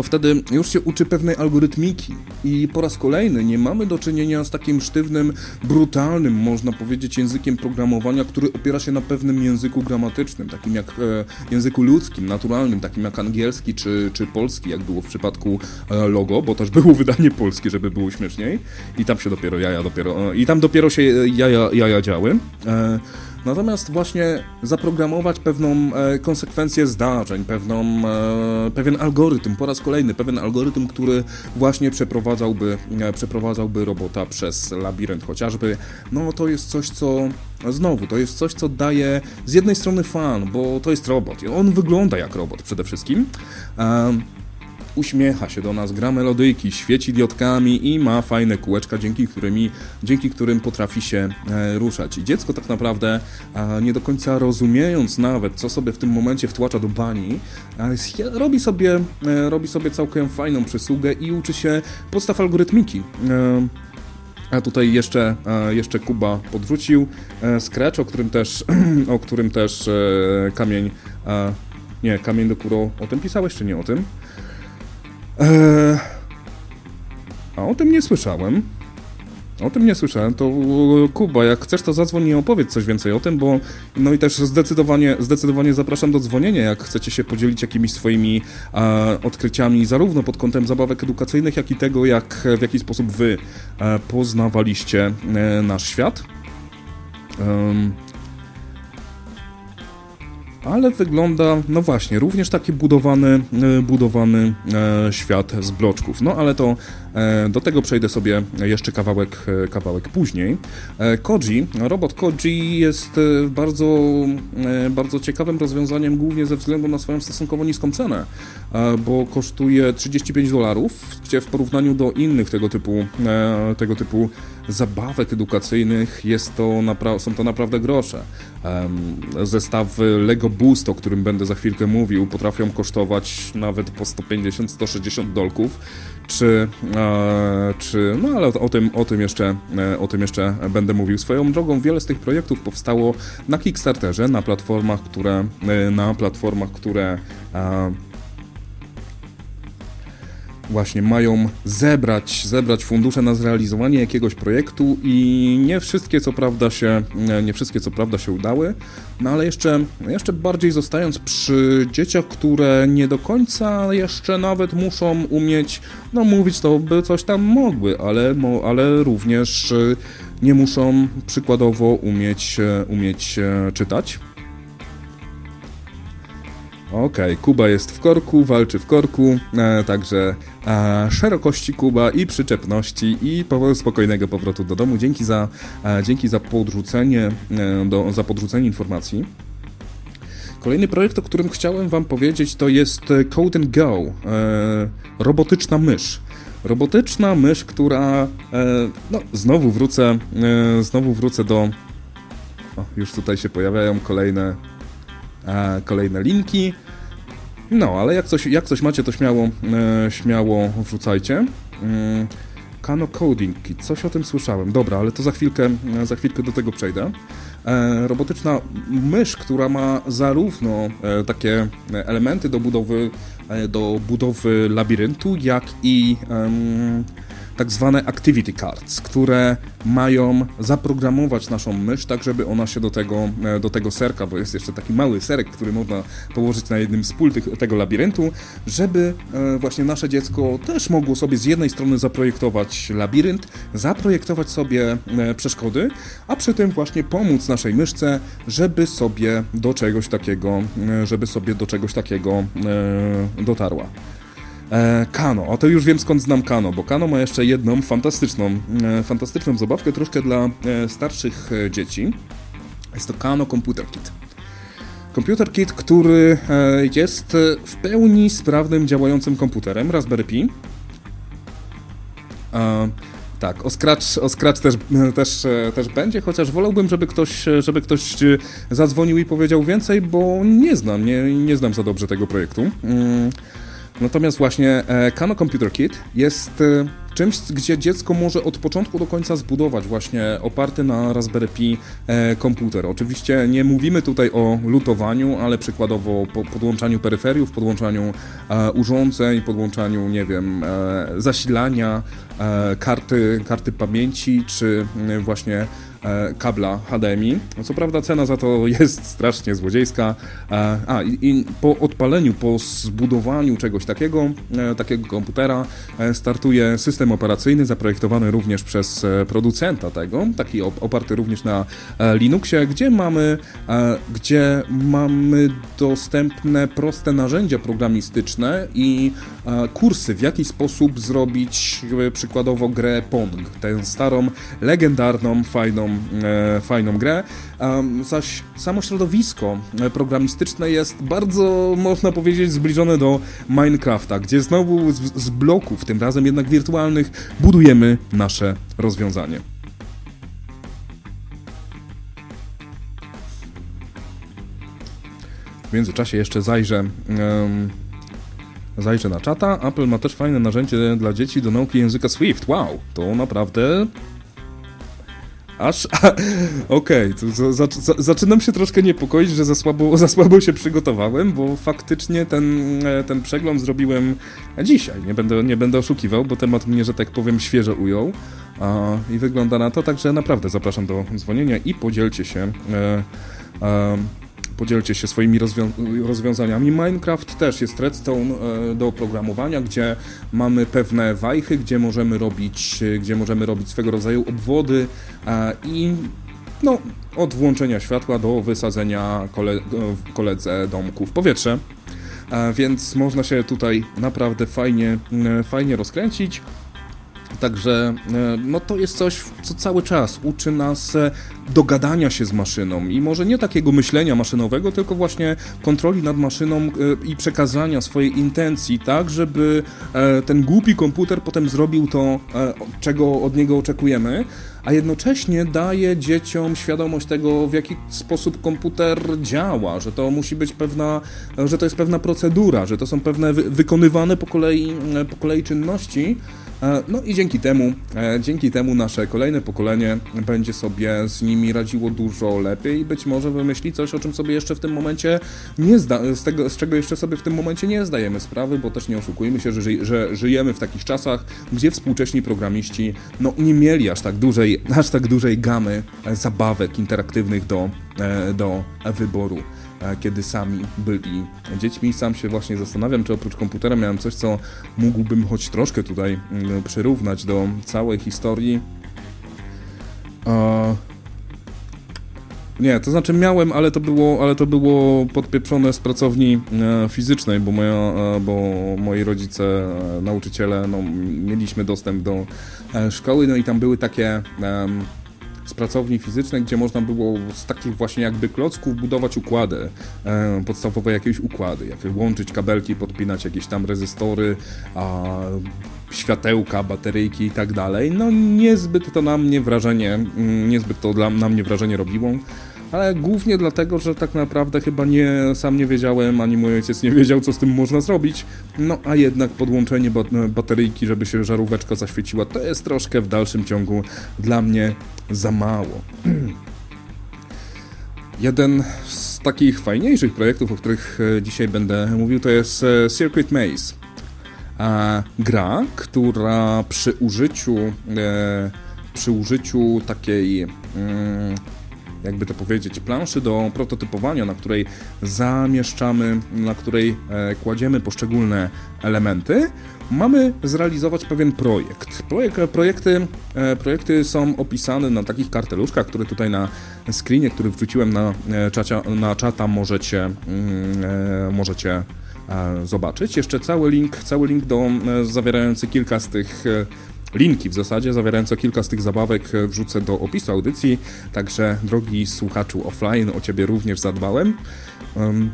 to wtedy już się uczy pewnej algorytmiki i po raz kolejny nie mamy do czynienia z takim sztywnym, brutalnym, można powiedzieć, językiem programowania, który opiera się na pewnym języku gramatycznym, takim jak e, języku ludzkim, naturalnym, takim jak angielski czy, czy polski, jak było w przypadku e, logo, bo też było wydanie polskie, żeby było śmieszniej i tam się dopiero jaja dopiero, e, i tam dopiero się jaja, jaja działy. E, Natomiast właśnie zaprogramować pewną e, konsekwencję zdarzeń, pewną, e, pewien algorytm, po raz kolejny pewien algorytm, który właśnie przeprowadzałby, e, przeprowadzałby robota przez labirynt chociażby, no to jest coś, co znowu, to jest coś, co daje z jednej strony fan, bo to jest robot. On wygląda jak robot przede wszystkim uśmiecha się do nas, gra melodyjki, świeci diodkami i ma fajne kółeczka, dzięki, którymi, dzięki którym potrafi się e, ruszać. I dziecko tak naprawdę, nie do końca rozumiejąc nawet, co sobie w tym momencie wtłacza do bani, robi sobie, e, robi sobie całkiem fajną przysługę i uczy się podstaw algorytmiki. E, a tutaj jeszcze, jeszcze Kuba podrzucił Scratch, o którym też, o którym też kamień, nie, kamień do kuro, o tym pisałeś czy nie o tym? Eee, a o tym nie słyszałem. O tym nie słyszałem. To Kuba, jak chcesz, to zadzwoń i opowiedz coś więcej o tym, bo no i też zdecydowanie, zdecydowanie zapraszam do dzwonienia, jak chcecie się podzielić jakimiś swoimi e, odkryciami, zarówno pod kątem zabawek edukacyjnych, jak i tego, jak w jaki sposób wy e, poznawaliście e, nasz świat ale wygląda, no właśnie, również taki budowany, e, budowany e, świat z bloczków. No ale to do tego przejdę sobie jeszcze kawałek, kawałek później. Koji, robot Koji jest bardzo, bardzo ciekawym rozwiązaniem, głównie ze względu na swoją stosunkowo niską cenę, bo kosztuje 35 dolarów, gdzie w porównaniu do innych tego typu, tego typu zabawek edukacyjnych jest to są to naprawdę grosze. Zestawy Lego Boost, o którym będę za chwilkę mówił, potrafią kosztować nawet po 150-160 dolków, czy, e, czy no ale o tym, o, tym jeszcze, e, o tym jeszcze będę mówił. Swoją drogą wiele z tych projektów powstało na Kickstarterze, na platformach, które, e, na platformach, które właśnie mają zebrać, zebrać fundusze na zrealizowanie jakiegoś projektu i nie wszystkie co prawda się, nie wszystkie co prawda się udały, no ale jeszcze, jeszcze bardziej zostając przy dzieciach, które nie do końca jeszcze nawet muszą umieć, no mówić to by coś tam mogły, ale, ale również nie muszą przykładowo umieć, umieć czytać. Okej, okay, Kuba jest w korku, walczy w korku, e, także e, szerokości Kuba i przyczepności i po, spokojnego powrotu do domu. Dzięki za, e, dzięki za podrzucenie, e, do, za podrzucenie informacji. Kolejny projekt, o którym chciałem Wam powiedzieć, to jest Code and Go, e, robotyczna mysz. Robotyczna mysz, która, e, no, znowu wrócę, znowu wrócę do, o, już tutaj się pojawiają kolejne kolejne linki. No, ale jak coś, jak coś macie, to śmiało, e, śmiało wrzucajcie. Mm, Kano Coding, coś o tym słyszałem. Dobra, ale to za chwilkę, e, za chwilkę do tego przejdę. robotyczna mysz, która ma zarówno takie elementy do budowy, do budowy labiryntu, jak i tak zwane activity cards, które mają zaprogramować naszą mysz tak, żeby ona się do tego, e, do tego serka, bo jest jeszcze taki mały serek, który można położyć na jednym z pól tego labiryntu, żeby e, właśnie nasze dziecko też mogło sobie z jednej strony zaprojektować labirynt, zaprojektować sobie e, przeszkody, a przy tym właśnie pomóc naszej myszce, żeby sobie do czegoś takiego, żeby sobie do czegoś takiego dotarła. E, Kano, a to już wiem skąd znam Kano, bo Kano ma jeszcze jedną fantastyczną, e, fantastyczną zabawkę, troszkę dla e, starszych dzieci. Jest to Kano Computer Kit. Komputer Kit, który jest w pełni sprawnym, działającym komputerem Raspberry Pi. Tak, o Scratch, o Scratch też, też, też będzie, chociaż wolałbym, żeby ktoś, żeby ktoś zadzwonił i powiedział więcej, bo nie znam, nie, nie znam za dobrze tego projektu. Natomiast właśnie e, Kano Computer Kit jest e, czymś, gdzie dziecko może od początku do końca zbudować właśnie oparty na Raspberry Pi e, komputer. Oczywiście nie mówimy tutaj o lutowaniu, ale przykładowo po podłączaniu peryferiów, podłączaniu urządzeń, podłączaniu, nie wiem, zasilania, karty, karty pamięci, czy właśnie kabla HDMI. No, co prawda cena za to jest strasznie złodziejska. E, a i, i po odpaleniu, po zbudowaniu czegoś takiego, e, takiego komputera, startuje system operacyjny zaprojektowany również przez producenta tego, taki oparty również na Linuxie, gdzie mamy, gdzie mamy dostępne proste narzędzia programistyczne i kursy, w jaki sposób zrobić przykładowo grę Pong, tę starą, legendarną, fajną e, fajną grę, zaś samo środowisko programistyczne jest bardzo, można powiedzieć, zbliżone do Minecrafta, gdzie znowu z, z bloków, tym razem jednak wirtualnych, budujemy nasze rozwiązanie. W międzyczasie jeszcze zajrzę, um, zajrzę na czata. Apple ma też fajne narzędzie dla dzieci do nauki języka Swift. Wow, to naprawdę Aż, okej, okay, za, za, zaczynam się troszkę niepokoić, że za słabo, za słabo się przygotowałem, bo faktycznie ten, e, ten przegląd zrobiłem dzisiaj. Nie będę, nie będę oszukiwał, bo temat mnie, że tak powiem, świeżo ujął. A, I wygląda na to, także naprawdę zapraszam do dzwonienia i podzielcie się. E, e, podzielcie się swoimi rozwią rozwiązaniami. Minecraft też jest redstone e, do oprogramowania, gdzie mamy pewne wajchy, gdzie możemy robić, gdzie możemy robić swego rodzaju obwody e, i no, od włączenia światła do wysadzenia kole koledze domku w powietrze. E, więc można się tutaj naprawdę fajnie, fajnie rozkręcić. Także e, no to jest coś, co cały czas uczy nas e, dogadania się z maszyną. I może nie takiego myślenia maszynowego, tylko właśnie kontroli nad maszyną e, i przekazania swojej intencji, tak, żeby ten głupi komputer potem zrobił to, czego od niego oczekujemy, a jednocześnie daje dzieciom świadomość tego, w jaki sposób komputer działa, że to musi być pewna, że to jest pewna procedura, że to są pewne wykonywane po kolei, po kolei czynności, no i dzięki temu, e, dzięki temu nasze kolejne pokolenie będzie sobie z nimi radziło dużo lepiej i być może wymyśli coś, o czym sobie jeszcze w tym momencie nie zda, z, tego, z czego jeszcze sobie w tym momencie nie zdajemy sprawy, bo też nie oszukujmy się, że, ży, że żyjemy w takich czasach, gdzie współcześni programiści no, nie mieli aż tak dużej, aż tak dużej gamy zabawek interaktywnych do, e, do wyboru. E, kiedy sami byli dziećmi. Sam się właśnie zastanawiam, czy oprócz komputera miałem coś, co mógłbym choć troszkę tutaj mm, przyrównać do całej historii. Nie, to znaczy miałem, ale to było, ale to było podpieprzone z pracowni e, fizycznej, bo, moja, e, bo moi rodzice, nauczyciele, no, mieliśmy dostęp do szkoły, no i tam były takie z pracowni fizycznej, gdzie można było z takich właśnie jakby klocków budować układy, e, podstawowe jakieś układy, jak łączyć kabelki, podpinać jakieś tam rezystory, a, światełka, bateryjki i tak dalej. No niezbyt to na mnie wrażenie, mm, niezbyt to dla, na mnie wrażenie robiło ale głównie dlatego, że tak naprawdę chyba nie, sam nie wiedziałem, ani mój ojciec nie wiedział, co z tym można zrobić. No a jednak podłączenie bateryjki, żeby się żaróweczka zaświeciła, to jest troszkę w dalszym ciągu dla mnie za mało. Jeden z takich fajniejszych projektów, o których e, dzisiaj będę mówił, to jest e, Circuit Maze. gra, która przy użyciu przy użyciu takiej mm, jakby to powiedzieć, planszy do prototypowania, na której zamieszczamy, na której e, kładziemy poszczególne elementy, mamy zrealizować pewien projekt. Projek, projekty, e, projekty są opisane na takich karteluszkach, które tutaj na screenie, który wrzuciłem na, e, czacia, na czata możecie, mm, możecie zobaczyć. Jeszcze cały link, cały link do, zawierający kilka z tych Linki w zasadzie zawierające kilka z tych zabawek e, wrzucę do opisu audycji, także drogi słuchaczu offline, o Ciebie również zadbałem. Um,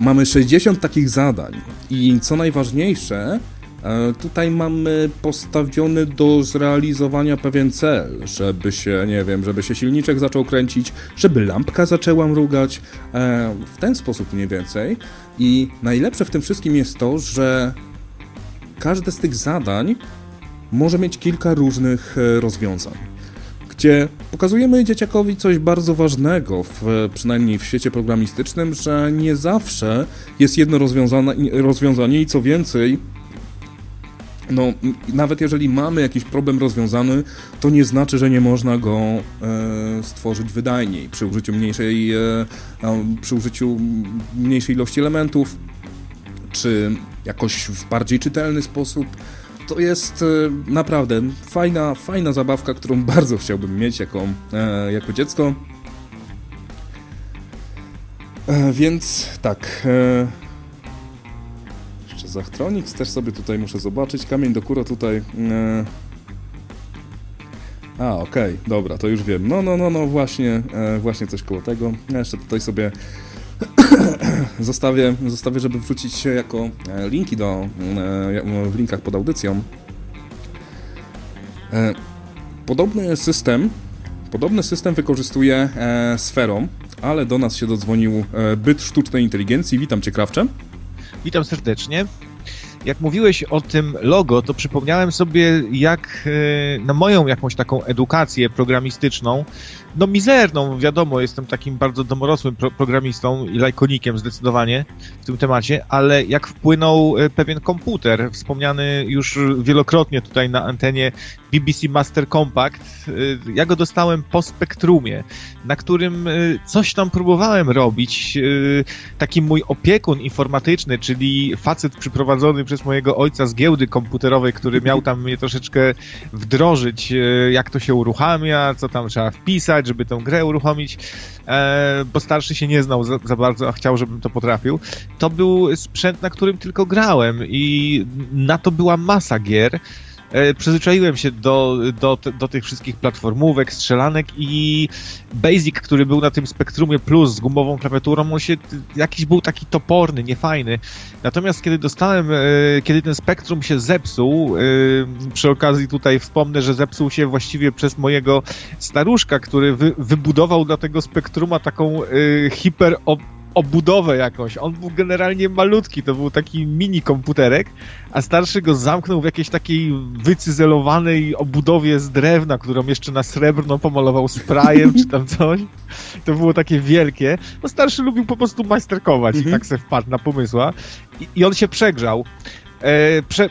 mamy 60 takich zadań i co najważniejsze, e, Tutaj mamy postawiony do zrealizowania pewien cel, żeby się, nie wiem, żeby się silniczek zaczął kręcić, żeby lampka zaczęła mrugać, e, w ten sposób mniej więcej. I najlepsze w tym wszystkim jest to, że każde z tych zadań może mieć kilka różnych e, rozwiązań, gdzie pokazujemy dzieciakowi coś bardzo ważnego, w, przynajmniej w świecie programistycznym, że nie zawsze jest jedno rozwiązanie i co więcej, no, nawet jeżeli mamy jakiś problem rozwiązany, to nie znaczy, że nie można go e, stworzyć wydajniej przy użyciu mniejszej, e, przy użyciu mniejszej ilości elementów, czy jakoś w bardziej czytelny sposób to jest e, naprawdę fajna, fajna zabawka, którą bardzo chciałbym mieć jako, e, jako dziecko. E, więc tak. Jeszcze Zachtronics też sobie tutaj muszę zobaczyć. Kamień do kura tutaj. A, okej, okay, dobra, to już wiem. No, no, no, no, właśnie, właśnie coś koło tego. Ja jeszcze tutaj sobie zostawię, zostawię, żeby wrzucić jako e, linki do, e, w linkach pod audycją. E, podobny system, podobny system wykorzystuje Sferą, ale do nas się dodzwonił byt sztucznej inteligencji. Witam Cię, Krawcze. Witam serdecznie jak mówiłeś o tym logo, to przypomniałem sobie, jak na moją jakąś taką edukację programistyczną no mizerną, wiadomo, jestem takim bardzo domorosłym pro programistą i lajkonikiem zdecydowanie w tym temacie, ale jak wpłynął e, pewien komputer, wspomniany już wielokrotnie tutaj na antenie BBC Master Compact, e, ja go dostałem po spektrumie, na którym e, coś tam próbowałem robić. Taki mój opiekun informatyczny, czyli facet przyprowadzony przez mojego ojca z giełdy komputerowej, który miał tam mnie troszeczkę wdrożyć, jak to się uruchamia, co tam trzeba wpisać, żeby tę grę uruchomić, e, bo starszy się nie znał za, za, bardzo, a chciał, żebym to potrafił. To był sprzęt, na którym tylko grałem i na to była masa gier. E, przyzwyczaiłem się do, do, do tych wszystkich platformówek, strzelanek i Basic, który był na tym Spectrumie Plus z gumową klawiaturą, on się jakiś był taki toporny, niefajny. Natomiast kiedy dostałem, e, kiedy ten Spectrum się zepsuł, e, przy okazji tutaj wspomnę, że zepsuł się właściwie przez mojego staruszka, który wy, wybudował dla tego Spectruma taką hiper obudowę jakąś. On był generalnie malutki, to był taki mini komputerek, a starszy go zamknął w jakiejś takiej wycyzelowanej obudowie z drewna, którą jeszcze na srebrno pomalował sprayem czy tam coś. To było takie wielkie. No starszy lubił po prostu majsterkować mhm. i tak se wpadł na pomysła. I, i on się przegrzał. E, prze,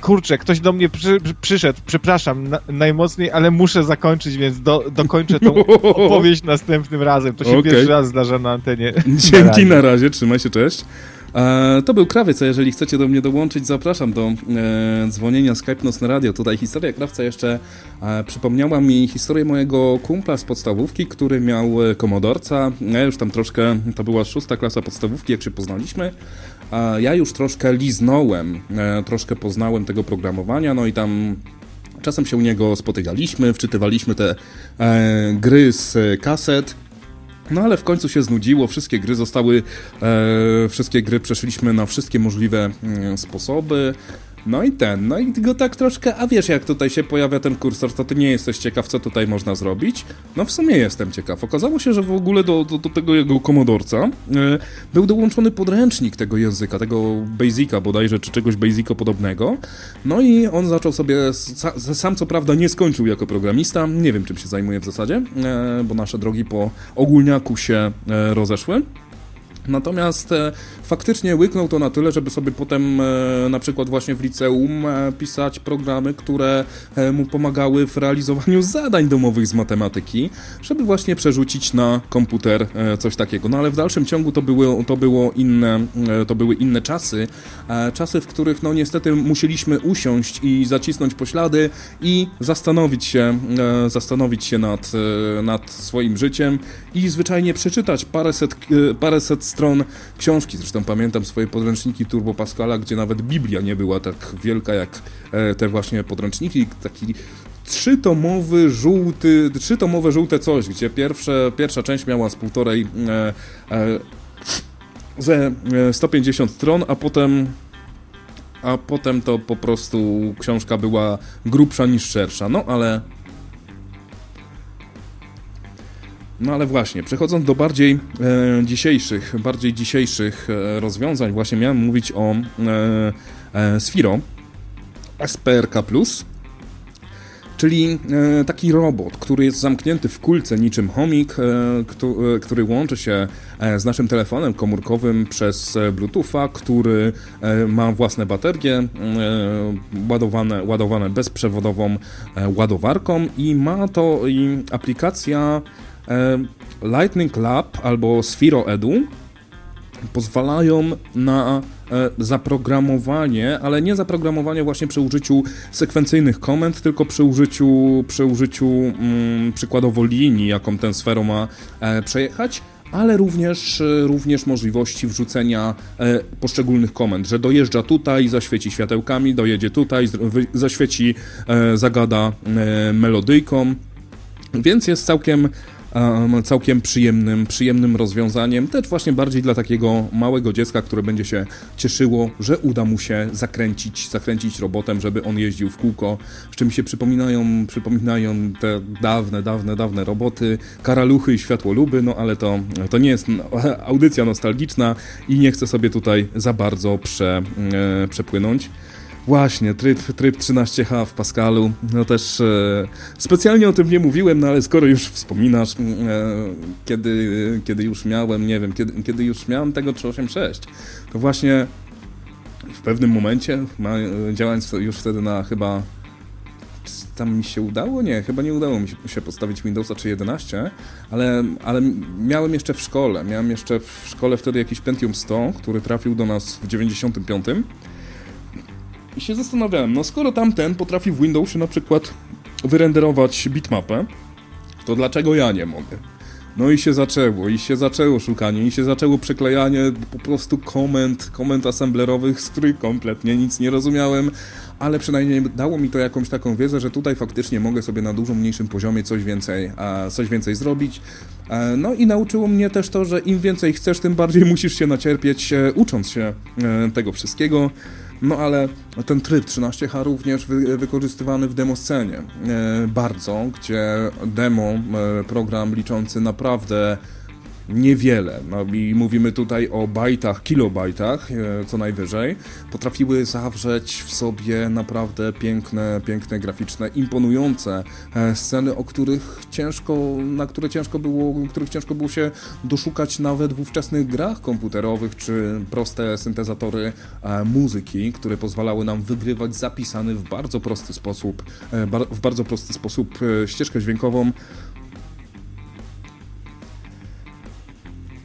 kurczę, ktoś do mnie przy, przyszedł, przepraszam na, najmocniej, ale muszę zakończyć, więc do, dokończę tą opowieść następnym razem. To się okay. pierwszy raz zdarza na antenie. Dzięki, na razie, na razie. trzymaj się, cześć. E, to był Krawiec, a jeżeli chcecie do mnie dołączyć, zapraszam do e, dzwonienia Skype Nocne Radio. Tutaj historia Krawca jeszcze e, przypomniała mi historię mojego kumpla z podstawówki, który miał komodorca. Ja już tam troszkę, to była szósta klasa podstawówki, jak się poznaliśmy. Ja już troszkę liznąłem, e, troszkę poznałem tego programowania, no i tam czasem się u niego spotykaliśmy, wczytywaliśmy te e, gry z kaset. No ale w końcu się znudziło, wszystkie gry zostały, e, wszystkie gry przeszliśmy na wszystkie możliwe mm, sposoby. No i ten, no i go tak troszkę, a wiesz jak tutaj się pojawia ten kursor, to ty nie jesteś ciekaw, co tutaj można zrobić? No w sumie jestem ciekaw. Okazało się, że w ogóle do, do, do tego jego komodorca e, był dołączony podręcznik tego języka, tego Basica bodajże, czy czegoś Basico podobnego. No i on zaczął sobie, sam co prawda nie skończył jako programista, nie wiem czym się zajmuje w zasadzie, e, bo nasze drogi po ogólniaku się e, rozeszły. Natomiast faktycznie łyknął to na tyle, żeby sobie potem e, na przykład właśnie w liceum e, pisać programy, które e, mu pomagały w realizowaniu zadań domowych z matematyki, żeby właśnie przerzucić na komputer coś takiego. No ale w dalszym ciągu to, było, to, było inne, to były inne czasy, czasy, w których no niestety musieliśmy usiąść i zacisnąć poślady i zastanowić się, zastanowić się nad, nad swoim życiem i zwyczajnie przeczytać paręset, paręset stron książki. Zresztą pamiętam swoje podręczniki Turbo Pascala, gdzie nawet Biblia nie była tak wielka jak e, te właśnie podręczniki. Taki trzytomowy, żółty, trzytomowe żółte coś, gdzie pierwsze, pierwsza część miała z półtorej e, e, ze e, 150 stron, a potem a potem to po prostu książka była grubsza niż szersza. No ale No ale właśnie, przechodząc do bardziej e, dzisiejszych, bardziej dzisiejszych e, rozwiązań, właśnie miałem mówić o e, e, Sphero SPRK+, czyli e, taki robot, który jest zamknięty w kulce niczym chomik, e, e, który łączy się z naszym telefonem komórkowym przez Bluetootha, który ma własne baterie ładowane, ładowane bezprzewodową ładowarką i ma to i aplikacja Lightning Lab albo Sphero Edu pozwalają na e, zaprogramowanie, ale nie zaprogramowanie właśnie przy użyciu sekwencyjnych komend, tylko przy użyciu, przy użyciu mm, przykładowo linii, jaką ten sfero ma e, przejechać, ale również, e, również możliwości wrzucenia e, poszczególnych komend, że dojeżdża tutaj, zaświeci światełkami, dojedzie tutaj, zaświeci, e, zagada e, melodyjką, więc jest całkiem, em, całkiem przyjemnym, przyjemnym rozwiązaniem, też właśnie bardziej dla takiego małego dziecka, które będzie się cieszyło, że uda mu się zakręcić, zakręcić robotem, żeby on jeździł w kółko, z czym się przypominają, przypominają te dawne, dawne, dawne roboty, karaluchy i światłoluby, no ale to, to nie jest audycja nostalgiczna i nie chcę sobie tutaj za bardzo prze, e, przepłynąć. Właśnie, tryb, tryb 13H w Pascalu. No też e, specjalnie o tym nie mówiłem, no ale skoro już wspominasz, e, kiedy, kiedy już miałem, nie wiem, kiedy, kiedy już miałem tego 386, to właśnie w pewnym momencie, działając już wtedy na chyba tam mi się udało? Nie, chyba nie udało mi się postawić Windowsa czy 11, ale, ale miałem jeszcze w szkole, miałem jeszcze w szkole wtedy jakiś Pentium 100, który trafił do nas w 95. I się zastanawiałem, no skoro tamten potrafi w Windowsie na przykład wyrenderować bitmapę, to dlaczego ja nie mogę? No i się zaczęło, i się zaczęło szukanie, i się zaczęło przeklejanie po prostu komend, komend assemblerowych, z których kompletnie nic nie rozumiałem, ale przynajmniej dało mi to jakąś taką wiedzę, że tutaj faktycznie mogę sobie na dużo mniejszym poziomie coś więcej, coś więcej zrobić. E, no i nauczyło mnie też to, że im więcej chcesz, tym bardziej musisz się nacierpieć, e, ucząc się e, tego wszystkiego. No ale ten tryb 13H również wy, wykorzystywany w demoscenie e, bardzo, gdzie demo, e, program liczący naprawdę niewiele, no i mówimy tutaj o bajtach, kilobajtach e, co najwyżej, potrafiły zawrzeć w sobie naprawdę piękne, piękne, graficzne, imponujące e, sceny, o których ciężko, na które ciężko było, których ciężko było się doszukać nawet w ówczesnych grach komputerowych, czy proste syntezatory e, muzyki, które pozwalały nam wygrywać zapisany w bardzo prosty sposób, w bardzo prosty sposób ścieżkę dźwiękową,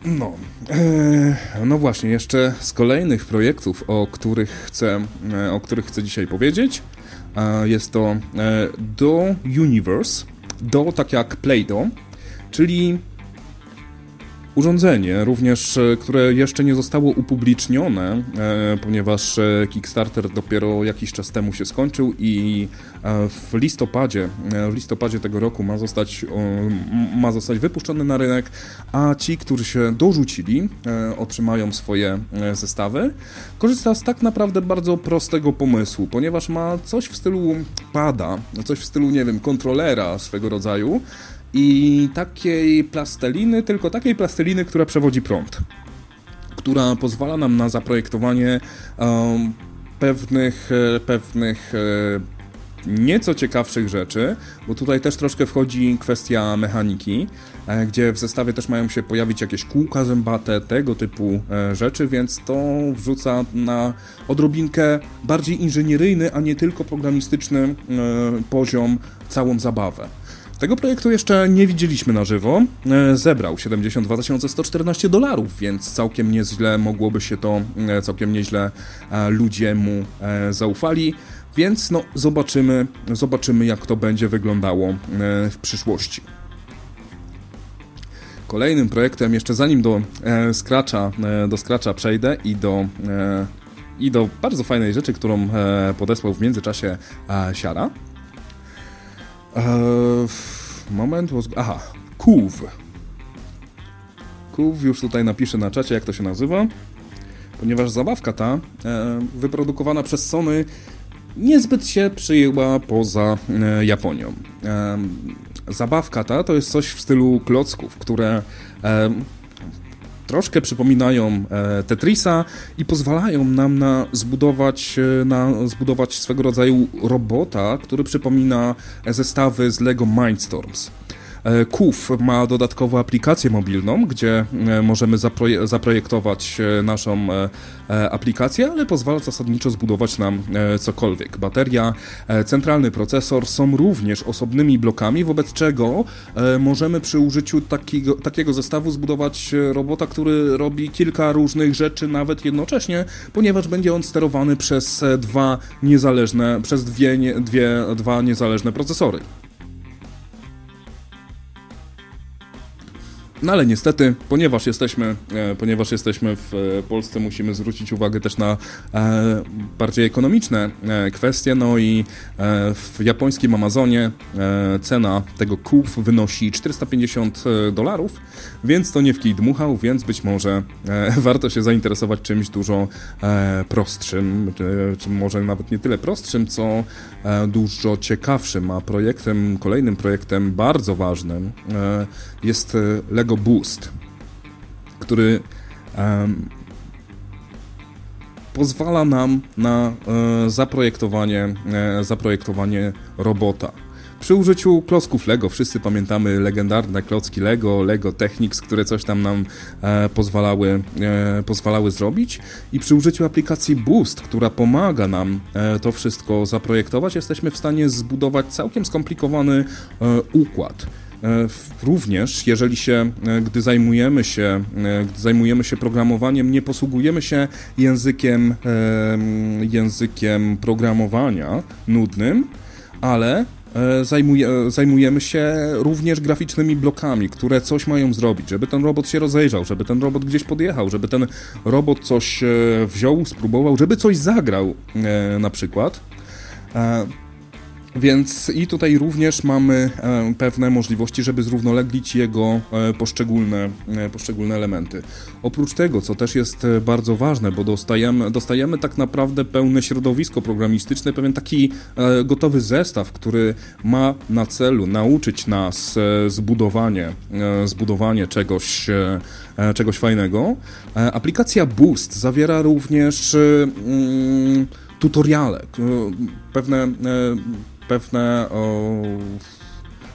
No, e, no właśnie, jeszcze z kolejnych projektów, o których chcę, e, o których chcę dzisiaj powiedzieć, jest to e, Do Universe, Do tak jak Play-Doh, czyli urządzenie, również e, które jeszcze nie zostało upublicznione, e, ponieważ e, Kickstarter dopiero jakiś czas temu się skończył i w listopadzie, w listopadzie tego roku ma zostać, ma zostać wypuszczony na rynek, a ci, którzy się dorzucili, otrzymają swoje zestawy. Korzysta z tak naprawdę bardzo prostego pomysłu, ponieważ ma coś w stylu pada, coś w stylu, nie wiem, kontrolera swego rodzaju, i takiej plasteliny, tylko takiej plasteliny, która przewodzi prąd, która pozwala nam na zaprojektowanie em, pewnych, e, pewnych e, nieco ciekawszych rzeczy, bo tutaj też troszkę wchodzi kwestia mechaniki, e, gdzie w zestawie też mają się pojawić jakieś kółka zębate, tego typu rzeczy, więc to wrzuca na odrobinkę bardziej inżynieryjny, a nie tylko programistyczny poziom całą zabawę. Tego projektu jeszcze nie widzieliśmy na żywo. Zebrał 72 114 dolarów, więc całkiem nieźle mogłoby się to, całkiem nieźle ludzie mu zaufali. Więc no, zobaczymy, zobaczymy, jak to będzie wyglądało e, w przyszłości. Kolejnym projektem, jeszcze zanim do e, Scratcha, e, do Scratcha przejdę i do, i do bardzo fajnej rzeczy, którą podesłał w międzyczasie Siara. Moment, aha, Kuw. Kuw już tutaj napiszę na czacie, jak to się nazywa, ponieważ zabawka ta, wyprodukowana przez Sony, niezbyt się przyjęła poza e, Japonią. Zabawka ta to jest coś w stylu klocków, które troszkę przypominają Tetrisa i pozwalają nam na zbudować, na zbudować swego rodzaju robota, który przypomina zestawy z LEGO Mindstorms. KUF ma dodatkową aplikację mobilną, gdzie e, możemy zaproje zaprojektować e, naszą e, aplikację, ale pozwala zasadniczo zbudować nam cokolwiek. Bateria, centralny procesor są również osobnymi blokami, wobec czego możemy przy użyciu takiego, takiego zestawu zbudować robota, który robi kilka różnych rzeczy nawet jednocześnie, ponieważ będzie on sterowany przez dwa niezależne, przez dwie, dwie, dwa niezależne procesory. No ale niestety, ponieważ jesteśmy, e, ponieważ jesteśmy w e, Polsce, musimy zwrócić uwagę też na e, bardziej ekonomiczne kwestie. No i w japońskim Amazonie cena tego kuf wynosi 450 dolarów, więc to nie w kij dmuchał, więc być może warto się zainteresować czymś dużo prostszym, czy może nawet nie tyle prostszym, co dużo ciekawszym, a projektem, kolejnym projektem bardzo ważnym jest Lego Lego Boost, który um, pozwala nam na e, zaprojektowanie, e, zaprojektowanie robota. Przy użyciu klocków Lego, wszyscy pamiętamy legendarne klocki Lego, Lego Technics, które coś tam nam e, pozwalały, e, pozwalały zrobić. I przy użyciu aplikacji Boost, która pomaga nam e, to wszystko zaprojektować, jesteśmy w stanie zbudować całkiem skomplikowany e, układ. E, również, jeżeli się, e, gdy zajmujemy się, e, gdy zajmujemy się programowaniem, nie posługujemy się językiem, językiem programowania nudnym, ale Zajmuje, zajmujemy się również graficznymi blokami, które coś mają zrobić, żeby ten robot się rozejrzał, żeby ten robot gdzieś podjechał, żeby ten robot coś wziął, spróbował, żeby coś zagrał na przykład. Więc i tutaj również mamy e, pewne możliwości, żeby zrównoleglić jego e, poszczególne, e, poszczególne elementy. Oprócz tego, co też jest bardzo ważne, bo dostajemy, dostajemy tak naprawdę pełne środowisko programistyczne, pewien taki gotowy zestaw, który ma na celu nauczyć nas zbudowanie, zbudowanie czegoś, czegoś fajnego. Aplikacja Boost zawiera również mm, tutoriale, pewne pewne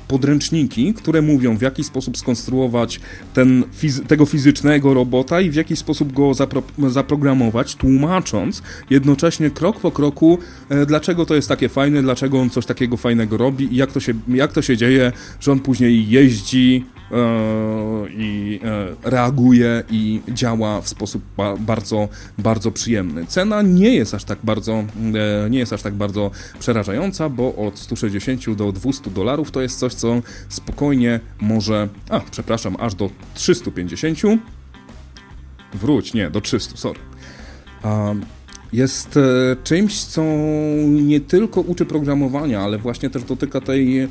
podręczniki, które mówią, w jaki sposób skonstruować ten, tego fizycznego robota i w jaki sposób go zapro zaprogramować, tłumacząc jednocześnie krok po kroku, e, dlaczego to jest takie fajne, dlaczego on coś takiego fajnego robi i jak to się, jak to się dzieje, że on później jeździ i e, reaguje i działa w sposób bardzo, bardzo przyjemny. Cena nie jest aż tak bardzo, e, nie jest aż tak bardzo przerażająca, bo od 160 do 200 dolarów to jest coś, co spokojnie może, a przepraszam, aż do 350. Wróć, nie, do 300, sorry. Jest czymś, co nie tylko uczy programowania, ale właśnie też dotyka tej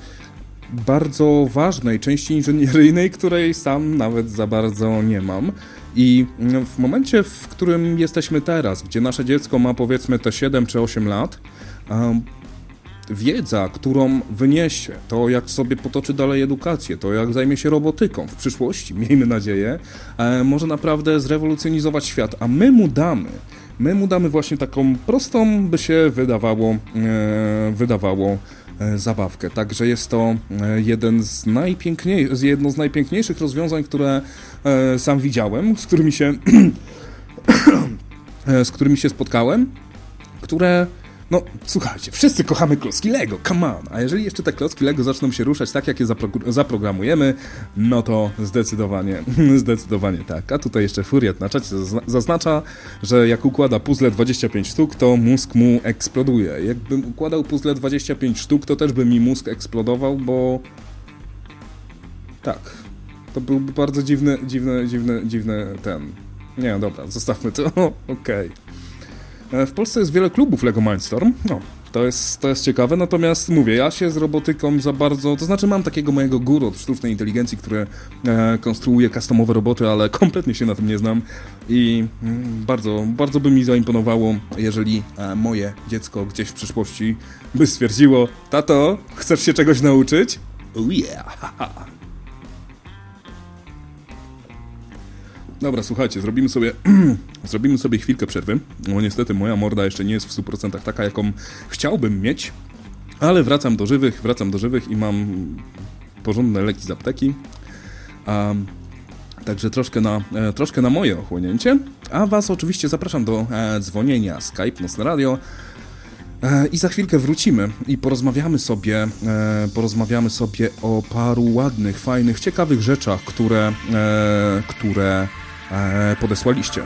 bardzo ważnej części inżynieryjnej, której sam nawet za bardzo nie mam. I w momencie, w którym jesteśmy teraz, gdzie nasze dziecko ma powiedzmy te 7 czy 8 lat, wiedza, którą wyniesie, to jak sobie potoczy dalej edukację, to jak zajmie się robotyką w przyszłości, miejmy nadzieję, e, może naprawdę zrewolucjonizować świat, a my mu damy My mu damy właśnie taką prostą, by się wydawało, e, wydawało zabawkę. Także jest to e, jeden z jedno z najpiękniejszych rozwiązań, które e, sam widziałem, z którymi się e, z którymi się spotkałem, które no, słuchajcie, wszyscy kochamy klocki Lego, come on. A jeżeli jeszcze te klocki Lego zaczną się ruszać tak, jak je zapro zaprogramujemy, no to zdecydowanie, zdecydowanie tak. A tutaj jeszcze Furiat na czacie zaznacza, że jak układa puzzle 25 sztuk, to mózg mu eksploduje. Jakbym układał puzzle 25 sztuk, to też by mi mózg eksplodował, bo... Tak. To byłby bardzo dziwny, dziwny, dziwny, dziwny ten... Nie, dobra, zostawmy to. Okej. Okay. E, w Polsce jest wiele klubów Lego Mindstorm. No, to jest, to jest ciekawe, natomiast mówię, ja się z robotyką za bardzo, to znaczy mam takiego mojego guru od sztucznej inteligencji, który e, konstruuje customowe roboty, ale kompletnie się na tym nie znam i mm, bardzo, bardzo by mi zaimponowało, jeżeli e, moje dziecko gdzieś w przyszłości by stwierdziło, tato, chcesz się czegoś nauczyć? Oh yeah! Dobra, słuchajcie, zrobimy sobie, zrobimy sobie chwilkę przerwy, bo niestety moja morda jeszcze nie jest w 100% taka, jaką chciałbym mieć, ale wracam do żywych, wracam do żywych i mam porządne leki z apteki. Um, Także troszkę na, e, troszkę na moje ochłonięcie. A Was oczywiście zapraszam do e, dzwonienia Skype, Nocne Radio. E, I za chwilkę wrócimy i porozmawiamy sobie, e, porozmawiamy sobie o paru ładnych, fajnych, ciekawych rzeczach, które, e, które podesłaliście.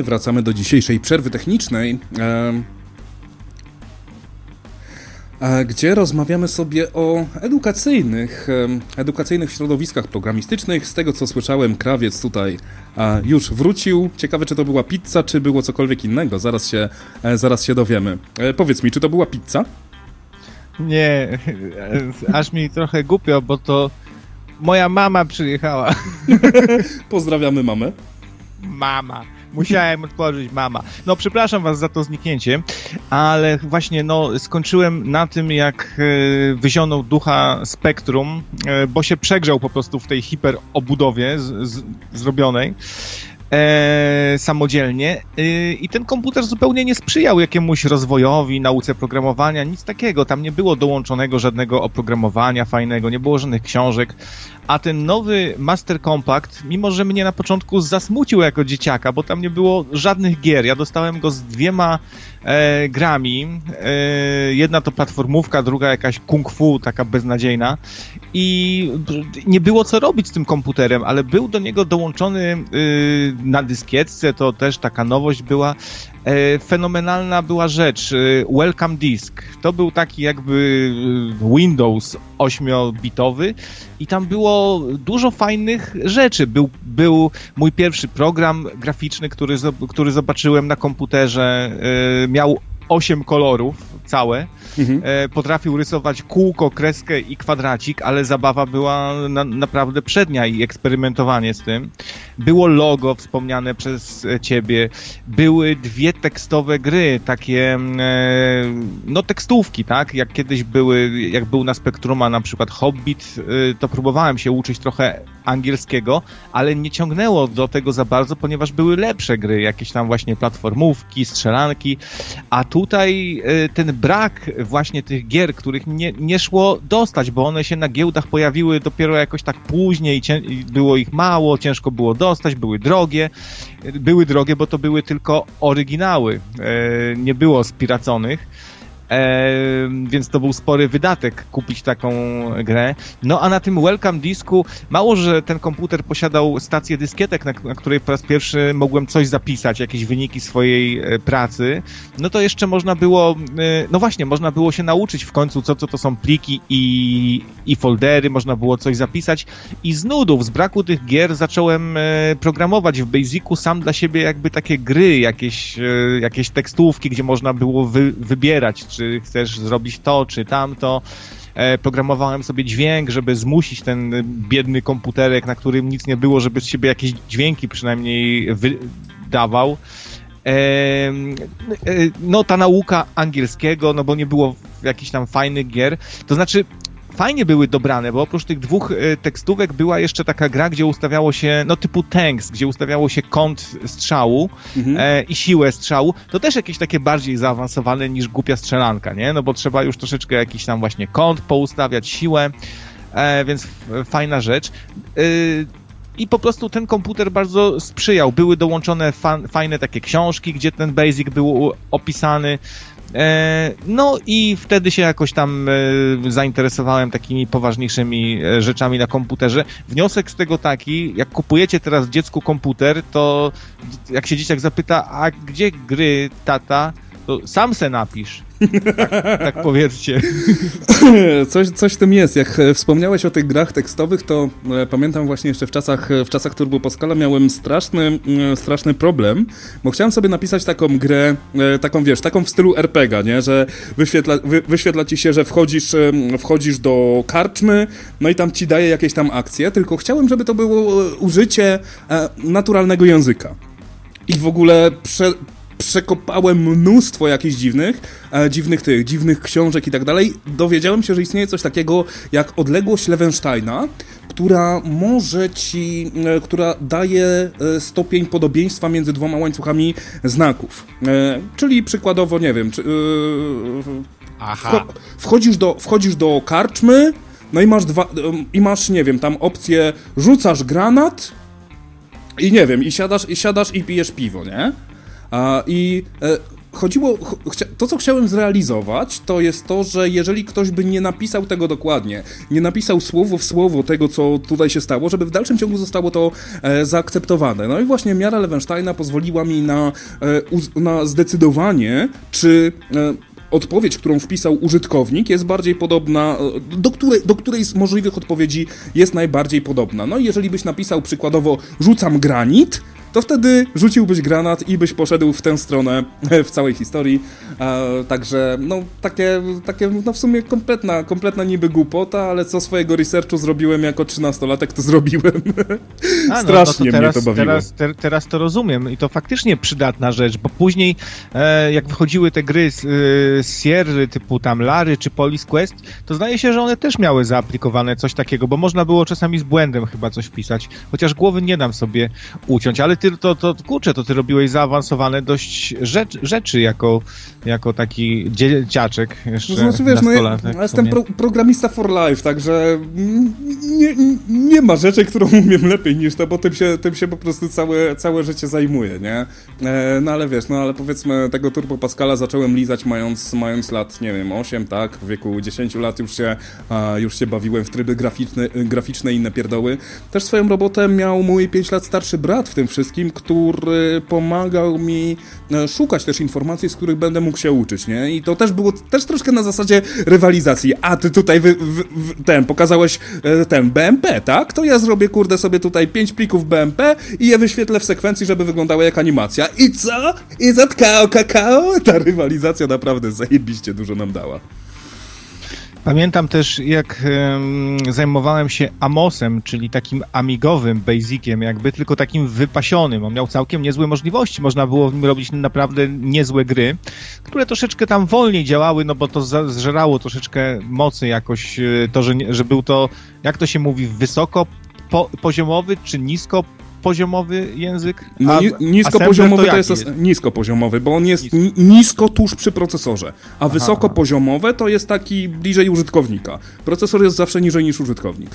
My wracamy do dzisiejszej przerwy technicznej. Gdzie rozmawiamy sobie o edukacyjnych, edukacyjnych środowiskach programistycznych. Z tego co słyszałem, krawiec tutaj już wrócił. Ciekawe, czy to była pizza, czy było cokolwiek innego. Zaraz się, e, zaraz się dowiemy. E, powiedz mi, czy to była pizza? Nie, aż mi trochę głupio, bo to moja mama przyjechała. Pozdrawiamy mamę. Mama. Musiałem otworzyć mama. No, przepraszam was za to zniknięcie, ale właśnie, no, skończyłem na tym, jak e, wyzionął ducha Spektrum, e, bo się przegrzał po prostu w tej hiperobudowie z, z, zrobionej e, samodzielnie e, i ten komputer zupełnie nie sprzyjał jakiemuś rozwojowi, nauce programowania, nic takiego. Tam nie było dołączonego żadnego oprogramowania fajnego, nie było żadnych książek, a ten nowy Master Compact, mimo że mnie na początku zasmucił jako dzieciaka, bo tam nie było żadnych gier, ja dostałem go z dwiema e, grami. E, jedna to platformówka, druga jakaś kung fu, taka beznadziejna. I nie było co robić z tym komputerem, ale był do niego dołączony e, na dyskietce, to też taka nowość była. E, fenomenalna była rzecz. E, Welcome Disk. To był taki jakby e, Windows 8-bitowy i tam było dużo fajnych rzeczy. Był, był mój pierwszy program graficzny, który, który zobaczyłem na komputerze. Miał 8 kolorów całe. Mhm. E, potrafił rysować kółko, kreskę i kwadracik, ale zabawa była na, naprawdę przednia i eksperymentowanie z tym. Było logo wspomniane przez ciebie. Były dwie tekstowe gry, takie e, no tekstówki, tak? Jak kiedyś były, jak był na Spektruma na przykład Hobbit, e, to próbowałem się uczyć trochę angielskiego, ale nie ciągnęło do tego za bardzo, ponieważ były lepsze gry, jakieś tam właśnie platformówki, strzelanki, a tutaj y, ten brak właśnie tych gier, których nie, nie szło dostać, bo one się na giełdach pojawiły dopiero jakoś tak później, było ich mało, ciężko było dostać, były drogie, były drogie, bo to były tylko oryginały, y, nie było spiraconych. E, więc to był spory wydatek kupić taką grę. No a na tym Welcome Disku, mało, że ten komputer posiadał stację dyskietek, na, na której po raz pierwszy mogłem coś zapisać, jakieś wyniki swojej e, pracy, no to jeszcze można było, e, no właśnie, można było się nauczyć w końcu, co, co to są pliki i, i foldery, można było coś zapisać i z nudów, z braku tych gier zacząłem e, programować w Basicu sam dla siebie jakby takie gry, jakieś, jakieś tekstówki, gdzie można było wy, wybierać, czy czy chcesz zrobić to, czy tamto. E, programowałem sobie dźwięk, żeby zmusić ten biedny komputerek, na którym nic nie było, żeby z siebie jakieś dźwięki przynajmniej wydawał. E, e, no ta nauka angielskiego, no bo nie było jakichś tam fajnych gier, to znaczy fajnie były dobrane, bo oprócz tych dwóch e, tekstówek była jeszcze taka gra, gdzie ustawiało się, no typu tanks, gdzie ustawiało się kąt strzału mhm. e, i siłę strzału. To też jakieś takie bardziej zaawansowane niż głupia strzelanka, nie? No bo trzeba już troszeczkę jakiś tam właśnie kąt poustawiać, siłę, e, więc fajna rzecz. E, i po prostu ten komputer bardzo sprzyjał. Były dołączone fa fajne takie książki, gdzie ten basic był opisany. E, no i wtedy się jakoś tam e, zainteresowałem takimi poważniejszymi e, rzeczami na komputerze. Wniosek z tego taki, jak kupujecie teraz dziecku komputer, to jak się dzieciak zapyta, a gdzie gry tata, to sam se napisz. Tak, tak powiedzcie. Coś, coś w tym jest. Jak e, wspomniałeś o tych grach tekstowych, to e, pamiętam właśnie jeszcze w czasach, e, w czasach Turbo Pascala miałem straszny, straszny problem, bo chciałem sobie napisać taką grę, taką wiesz, taką w stylu RPG, nie? Że wyświetla, wy, wyświetla ci się, że wchodzisz, wchodzisz do karczmy, no i tam ci daje jakieś tam akcje, tylko chciałem, żeby to było użycie naturalnego języka. I w ogóle prze, przekopałem mnóstwo jakichś dziwnych, e, dziwnych tych, dziwnych książek i tak dalej. Dowiedziałem się, że istnieje coś takiego jak odległość Lewensteina, która może ci, e, która daje e, stopień podobieństwa między dwoma łańcuchami znaków. E, czyli przykładowo, nie wiem, czy, e, Aha. wchodzisz, do, wchodzisz do karczmy, no i masz dwa, i masz, nie wiem, tam opcję rzucasz granat i nie wiem, i siadasz, i siadasz i pijesz piwo, nie? I e, chodziło, to co chciałem zrealizować, to jest to, że jeżeli ktoś by nie napisał tego dokładnie, nie napisał słowo w słowo tego, co tutaj się stało, żeby w dalszym ciągu zostało to e, zaakceptowane. No i właśnie miara Lewensteina pozwoliła mi na, e, na zdecydowanie, czy odpowiedź, którą wpisał użytkownik, jest bardziej podobna, do której, do której z możliwych odpowiedzi jest najbardziej podobna. No i jeżeli byś napisał przykładowo rzucam granit, to wtedy rzuciłbyś granat i byś poszedł w tę stronę w całej historii. E, także, no, takie, takie, no w sumie kompletna, kompletna niby głupota, ale co swojego researchu zrobiłem jako trzynastolatek, to zrobiłem. A, no, Strasznie no to teraz, mnie to bawiło. Teraz, te, teraz to rozumiem i to faktycznie przydatna rzecz, bo później e, jak wychodziły te gry z, e, Sierry typu tam Lary czy Police Quest, to zdaje się, że one też miały zaaplikowane coś takiego, bo można było czasami z błędem chyba coś wpisać, chociaż głowy nie dam sobie uciąć, ale ty to, to kurczę, to ty robiłeś zaawansowane dość rzecz, rzeczy jako, jako taki dzieciaczek jeszcze. No, znaczy, wiesz, no ja, ja jestem pro, programista for life, także nie, nie ma rzeczy, którą umiem lepiej niż to, bo tym się, tym się po prostu całe, całe życie zajmuję, nie? E, no ale wiesz, no ale powiedzmy tego Turbo Pascala zacząłem lizać mając, mając lat, nie wiem, 8, tak? W wieku 10 lat już się, już się bawiłem w tryby graficzne, graficzne i inne pierdoły. Też swoją robotę miał mój 5 lat starszy brat w tym wszystkim, który pomagał mi e, szukać też informacji, z których będę mógł się uczyć, nie? I to też było też troszkę na zasadzie rywalizacji. A ty tutaj wy, wy, wy, ten, pokazałeś e, ten BMP, tak? To ja zrobię, kurde, sobie tutaj pięć plików BMP i je wyświetlę w sekwencji, żeby wyglądały jak animacja. I co? I zatkao kakao? Ta rywalizacja naprawdę zajebiście dużo nam dała. Pamiętam też, jak um, zajmowałem się Amosem, czyli takim amigowym basiciem, jakby tylko takim wypasionym. On miał całkiem niezłe możliwości. Można było w nim robić naprawdę niezłe gry, które troszeczkę tam wolniej działały, no bo to zżerało troszeczkę mocy jakoś, e, to, że, że był to, jak to się mówi, wysoko po, poziomowy czy nisko poziomowy język? No, a, niskopoziomowy to, to jest, jest niskopoziomowy, bo on jest nisko. nisko tuż przy procesorze, a wysokopoziomowe to jest taki bliżej użytkownika. Procesor jest zawsze niżej niż użytkownik.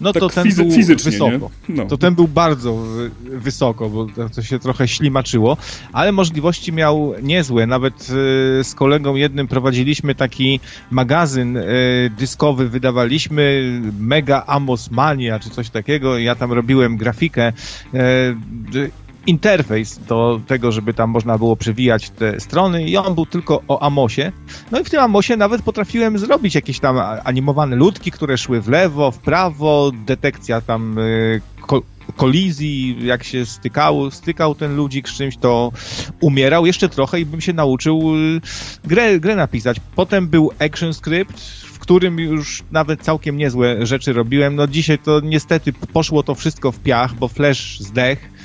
No tak to ten fizy- był fizycznie, wysoko. No. To ten był bardzo wysoko, bo to się trochę ślimaczyło, ale możliwości miał niezłe. Nawet e, z kolegą jednym prowadziliśmy taki magazyn e, dyskowy, wydawaliśmy Mega Amos Mania czy coś takiego. Ja tam robiłem grafikę e, interfejs do tego, żeby tam można było przewijać te strony i on był tylko o Amosie. No i w tym Amosie nawet potrafiłem zrobić jakieś tam animowane ludki, które szły w lewo, w prawo, detekcja tam y, kolizji, jak się stykał, stykał ten ludzik z czymś, to umierał jeszcze trochę i bym się nauczył y, grę, grę napisać. Potem był Action Script, w którym już nawet całkiem niezłe rzeczy robiłem. No dzisiaj to niestety poszło to wszystko w piach, bo Flash zdech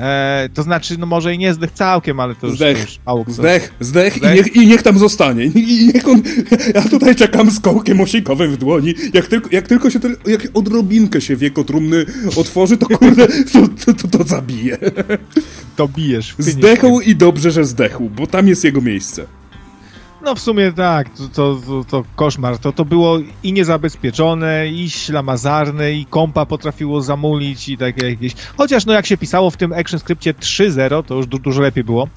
E, to znaczy, no może i nie zdech całkiem, ale to już, zdech, to już mało kto... Zdech, zdech, zdech. I, niech, i niech tam zostanie. I niech on, ja tutaj czekam z kołkiem osinkowym w dłoni. Jak tylko, jak tylko się, jak odrobinkę się wieko trumny otworzy, to kurde, to, to, to, to zabije. To bijesz. Zdechł i dobrze, że zdechł, bo tam jest jego miejsce. No w sumie tak, to, to, to, koszmar. To, to było i niezabezpieczone, i ślamazarne, i kompa potrafiło zamulić i takie jakieś... Chociaż no jak się pisało w tym action scriptie 3.0, to już du dużo lepiej było.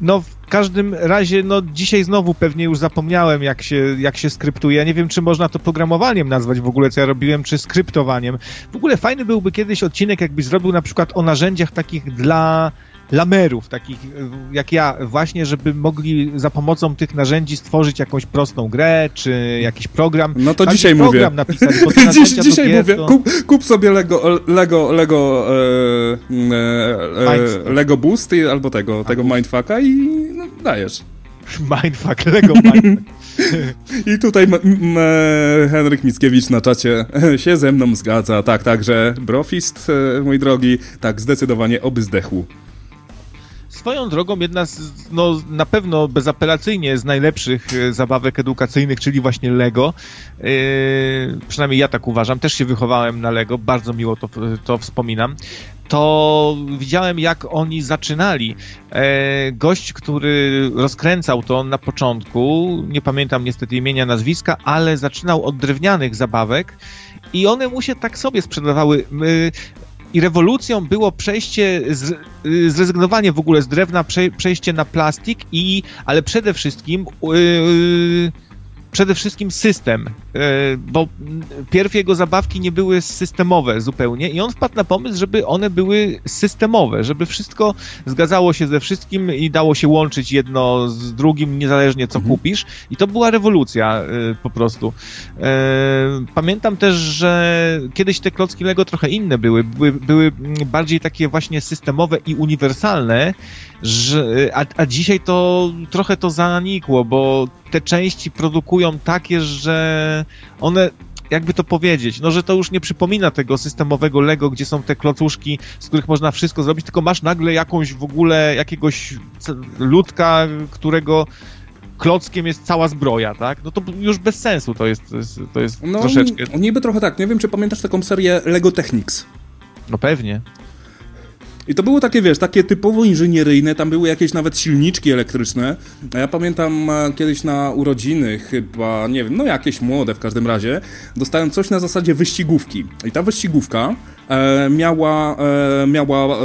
No w każdym razie, no dzisiaj znowu pewnie już zapomniałem jak się, jak się skryptuje. Nie wiem, czy można to programowaniem nazwać w ogóle, co ja robiłem, czy skryptowaniem. W ogóle fajny byłby kiedyś odcinek, jakbyś zrobił na przykład o narzędziach takich dla lamerów, takich jak ja, właśnie, żeby mogli za pomocą tych narzędzi stworzyć jakąś prostą grę, czy jakiś program. No to dzisiaj mówię. Napisać, Dziś, dzisiaj mówię, to... kup, kup, sobie Lego, Lego, Lego, e, e, e Lego Boost albo tego, tego Mindfucka i no, dajesz. Mindfuck, Lego Mindfuck. I tutaj Henryk Mickiewicz na czacie się ze mną zgadza. Tak, także Brofist, e, mój drogi, tak, zdecydowanie oby zdechł. Swoją drogą jedna z, no na pewno bezapelacyjnie z najlepszych e, zabawek edukacyjnych, czyli właśnie Lego. Yy, przynajmniej ja tak uważam. Też się wychowałem na Lego, bardzo miło to, to wspominam. To widziałem, jak oni zaczynali. E, gość, który rozkręcał to na początku, nie pamiętam niestety imienia, nazwiska, ale zaczynał od drewnianych zabawek i one mu się tak sobie sprzedawały i rewolucją było przejście, z, y, zrezygnowanie w ogóle z drewna, przejście na plastik i, ale przede wszystkim yy, przede wszystkim system, e, bo pierw jego zabawki nie były systemowe zupełnie i on wpadł na pomysł, żeby one były systemowe, żeby wszystko zgadzało się ze wszystkim i dało się łączyć jedno z drugim, niezależnie co mhm. kupisz i to była rewolucja e, po prostu. E, pamiętam też, że kiedyś te klocki Lego trochę inne były, były, były bardziej takie właśnie systemowe i uniwersalne, że, a, a dzisiaj to trochę to zanikło, bo te części produkują takie, że one jakby to powiedzieć, no że to już nie przypomina tego systemowego Lego, gdzie są te klocuszki, z których można wszystko zrobić, tylko masz nagle jakąś w ogóle jakiegoś ludka, którego klockiem jest cała zbroja, tak? No to już bez sensu to jest, to jest, to jest no, troszeczkę. Niby trochę tak. Nie wiem, czy pamiętasz taką serię Lego Technics. No pewnie. I to było takie, wiesz, takie typowo inżynieryjne, tam były jakieś nawet silniczki elektryczne. Ja pamiętam e, kiedyś na urodziny, chyba, nie wiem, no jakieś młode w każdym razie, dostałem coś na zasadzie wyścigówki. I ta wyścigówka e, miała, e, miała e,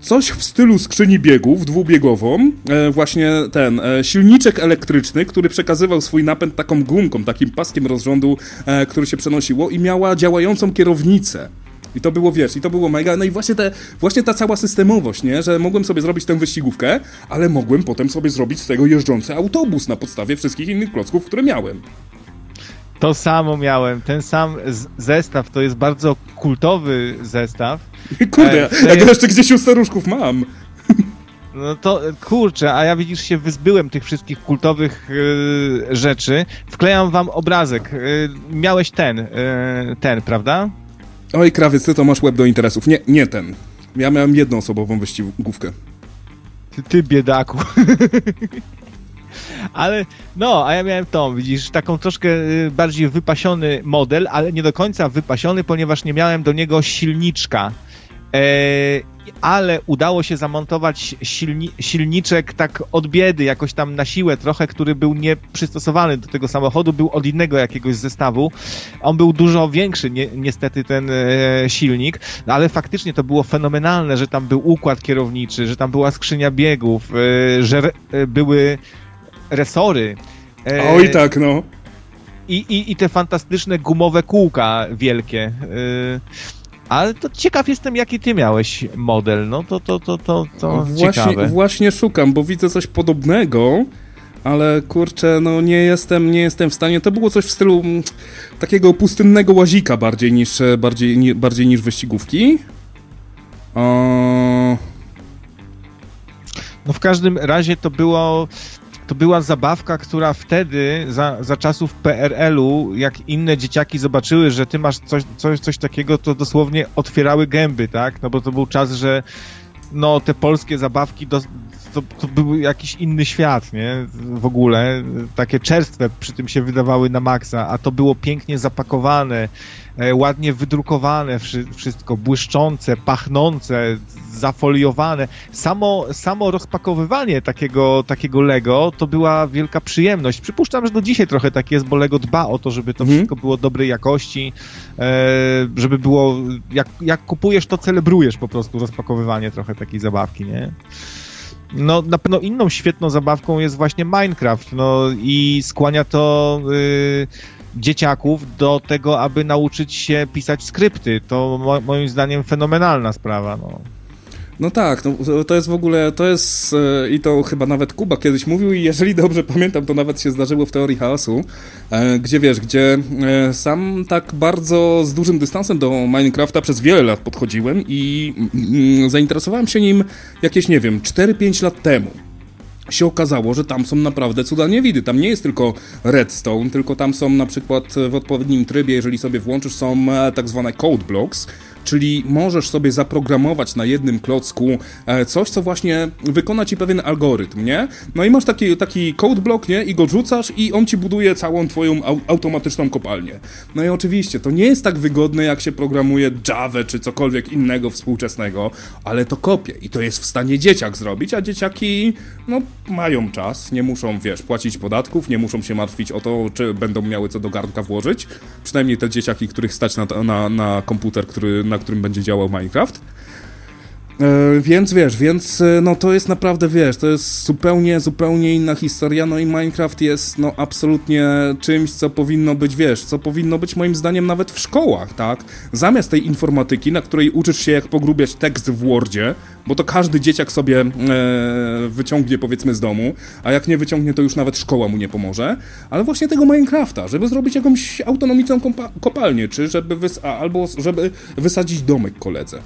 coś w stylu skrzyni biegów, dwubiegową, e, właśnie ten e, silniczek elektryczny, który przekazywał swój napęd taką gumką, takim paskiem rozrządu, który się przenosiło i miała działającą kierownicę. I to było, wiesz, i to było mega. No i właśnie, te, właśnie ta cała systemowość, nie? Że mogłem sobie zrobić tę wyścigówkę, ale mogłem potem sobie zrobić z tego jeżdżący autobus na podstawie wszystkich innych klocków, które miałem. To samo miałem, ten sam zestaw, to jest bardzo kultowy zestaw. Kurde, e, ja go jeszcze gdzieś u staruszków mam. No to kurczę, a ja widzisz się wyzbyłem tych wszystkich kultowych y, rzeczy. Wklejam wam obrazek. Y, miałeś ten, y, ten, prawda? Oj, krawiec, ty to masz łeb do interesów. Nie, nie ten. Ja miałem jednoosobową wyścigówkę. Ty, ty biedaku. ale no, a ja miałem tą, widzisz, taką troszkę y, bardziej wypasiony model, ale nie do końca wypasiony, ponieważ nie miałem do niego silniczka. E, ale udało się zamontować silni silniczek tak od biedy, jakoś tam na siłę trochę, który był nieprzystosowany do tego samochodu, był od innego jakiegoś zestawu. On był dużo większy, ni niestety, ten e, silnik, no ale faktycznie to było fenomenalne, że tam był układ kierowniczy, że tam była skrzynia biegów, e, że e, były resory. E, Oj tak, no. I, i, I te fantastyczne gumowe kółka wielkie. E, ale to ciekaw jestem, jaki ty miałeś model. No to, to, to, to, to właśnie, ciekawe. Właśnie szukam, bo widzę coś podobnego, ale kurczę, no nie jestem, nie jestem w stanie. To było coś w stylu mm, takiego pustynnego łazika bardziej niż, bardziej, nie, bardziej niż wyścigówki. O... No w każdym razie to było to była zabawka, która wtedy, za, za czasów PRL-u, jak inne dzieciaki zobaczyły, że ty masz coś, coś, coś takiego, to dosłownie otwierały gęby, tak? No bo to był czas, że no te polskie zabawki do, to, to był jakiś inny świat, nie? W ogóle. Takie czerstwe przy tym się wydawały na maksa, a to było pięknie zapakowane, e, ładnie wydrukowane wszystko, błyszczące, pachnące, zafoliowane. Samo, samo rozpakowywanie takiego, takiego Lego to była wielka przyjemność. Przypuszczam, że do dzisiaj trochę tak jest, bo Lego dba o to, żeby to mhm. wszystko było dobrej jakości, e, żeby było, jak, jak kupujesz, to celebrujesz po prostu rozpakowywanie trochę takiej zabawki, nie? No, na pewno inną świetną zabawką jest właśnie Minecraft, no i skłania to y, dzieciaków do tego, aby nauczyć się pisać skrypty. To mo moim zdaniem fenomenalna sprawa, no. No tak, no, to jest w ogóle, to jest e, i to chyba nawet Kuba kiedyś mówił i jeżeli dobrze pamiętam, to nawet się zdarzyło w teorii chaosu, e, gdzie wiesz, gdzie e, sam tak bardzo z dużym dystansem do Minecrafta przez wiele lat podchodziłem i mm, zainteresowałem się nim jakieś, nie wiem, 4-5 lat temu się okazało, że tam są naprawdę cuda niewidy. Tam nie jest tylko redstone, tylko tam są na przykład w odpowiednim trybie, jeżeli sobie włączysz, są tak zwane code blocks, czyli możesz sobie zaprogramować na jednym klocku e, coś, co właśnie wykona ci pewien algorytm, nie? No i masz taki, taki code block, nie? I go rzucasz i on ci buduje całą twoją automatyczną kopalnię. No i oczywiście, to nie jest tak wygodne, jak się programuje Java czy cokolwiek innego współczesnego, ale to kopie i to jest w stanie dzieciak zrobić, a dzieciaki, no, mają czas, nie muszą, wiesz, płacić podatków, nie muszą się martwić o to, czy będą miały co do garnka włożyć. Przynajmniej te dzieciaki, których stać na, na, na komputer, który na którym będzie działał Minecraft. E, więc wiesz, więc e, no to jest naprawdę, wiesz, to jest zupełnie, zupełnie inna historia, no i Minecraft jest no absolutnie czymś, co powinno być, wiesz, co powinno być moim zdaniem nawet w szkołach, tak? Zamiast tej informatyki, na której uczysz się jak pogrubiać tekst w Wordzie, bo to każdy dzieciak sobie e, wyciągnie powiedzmy z domu, a jak nie wyciągnie, to już nawet szkoła mu nie pomoże, ale właśnie tego Minecrafta, żeby zrobić jakąś autonomiczną kopalnię, czy żeby, wys albo żeby wysadzić domek koledze.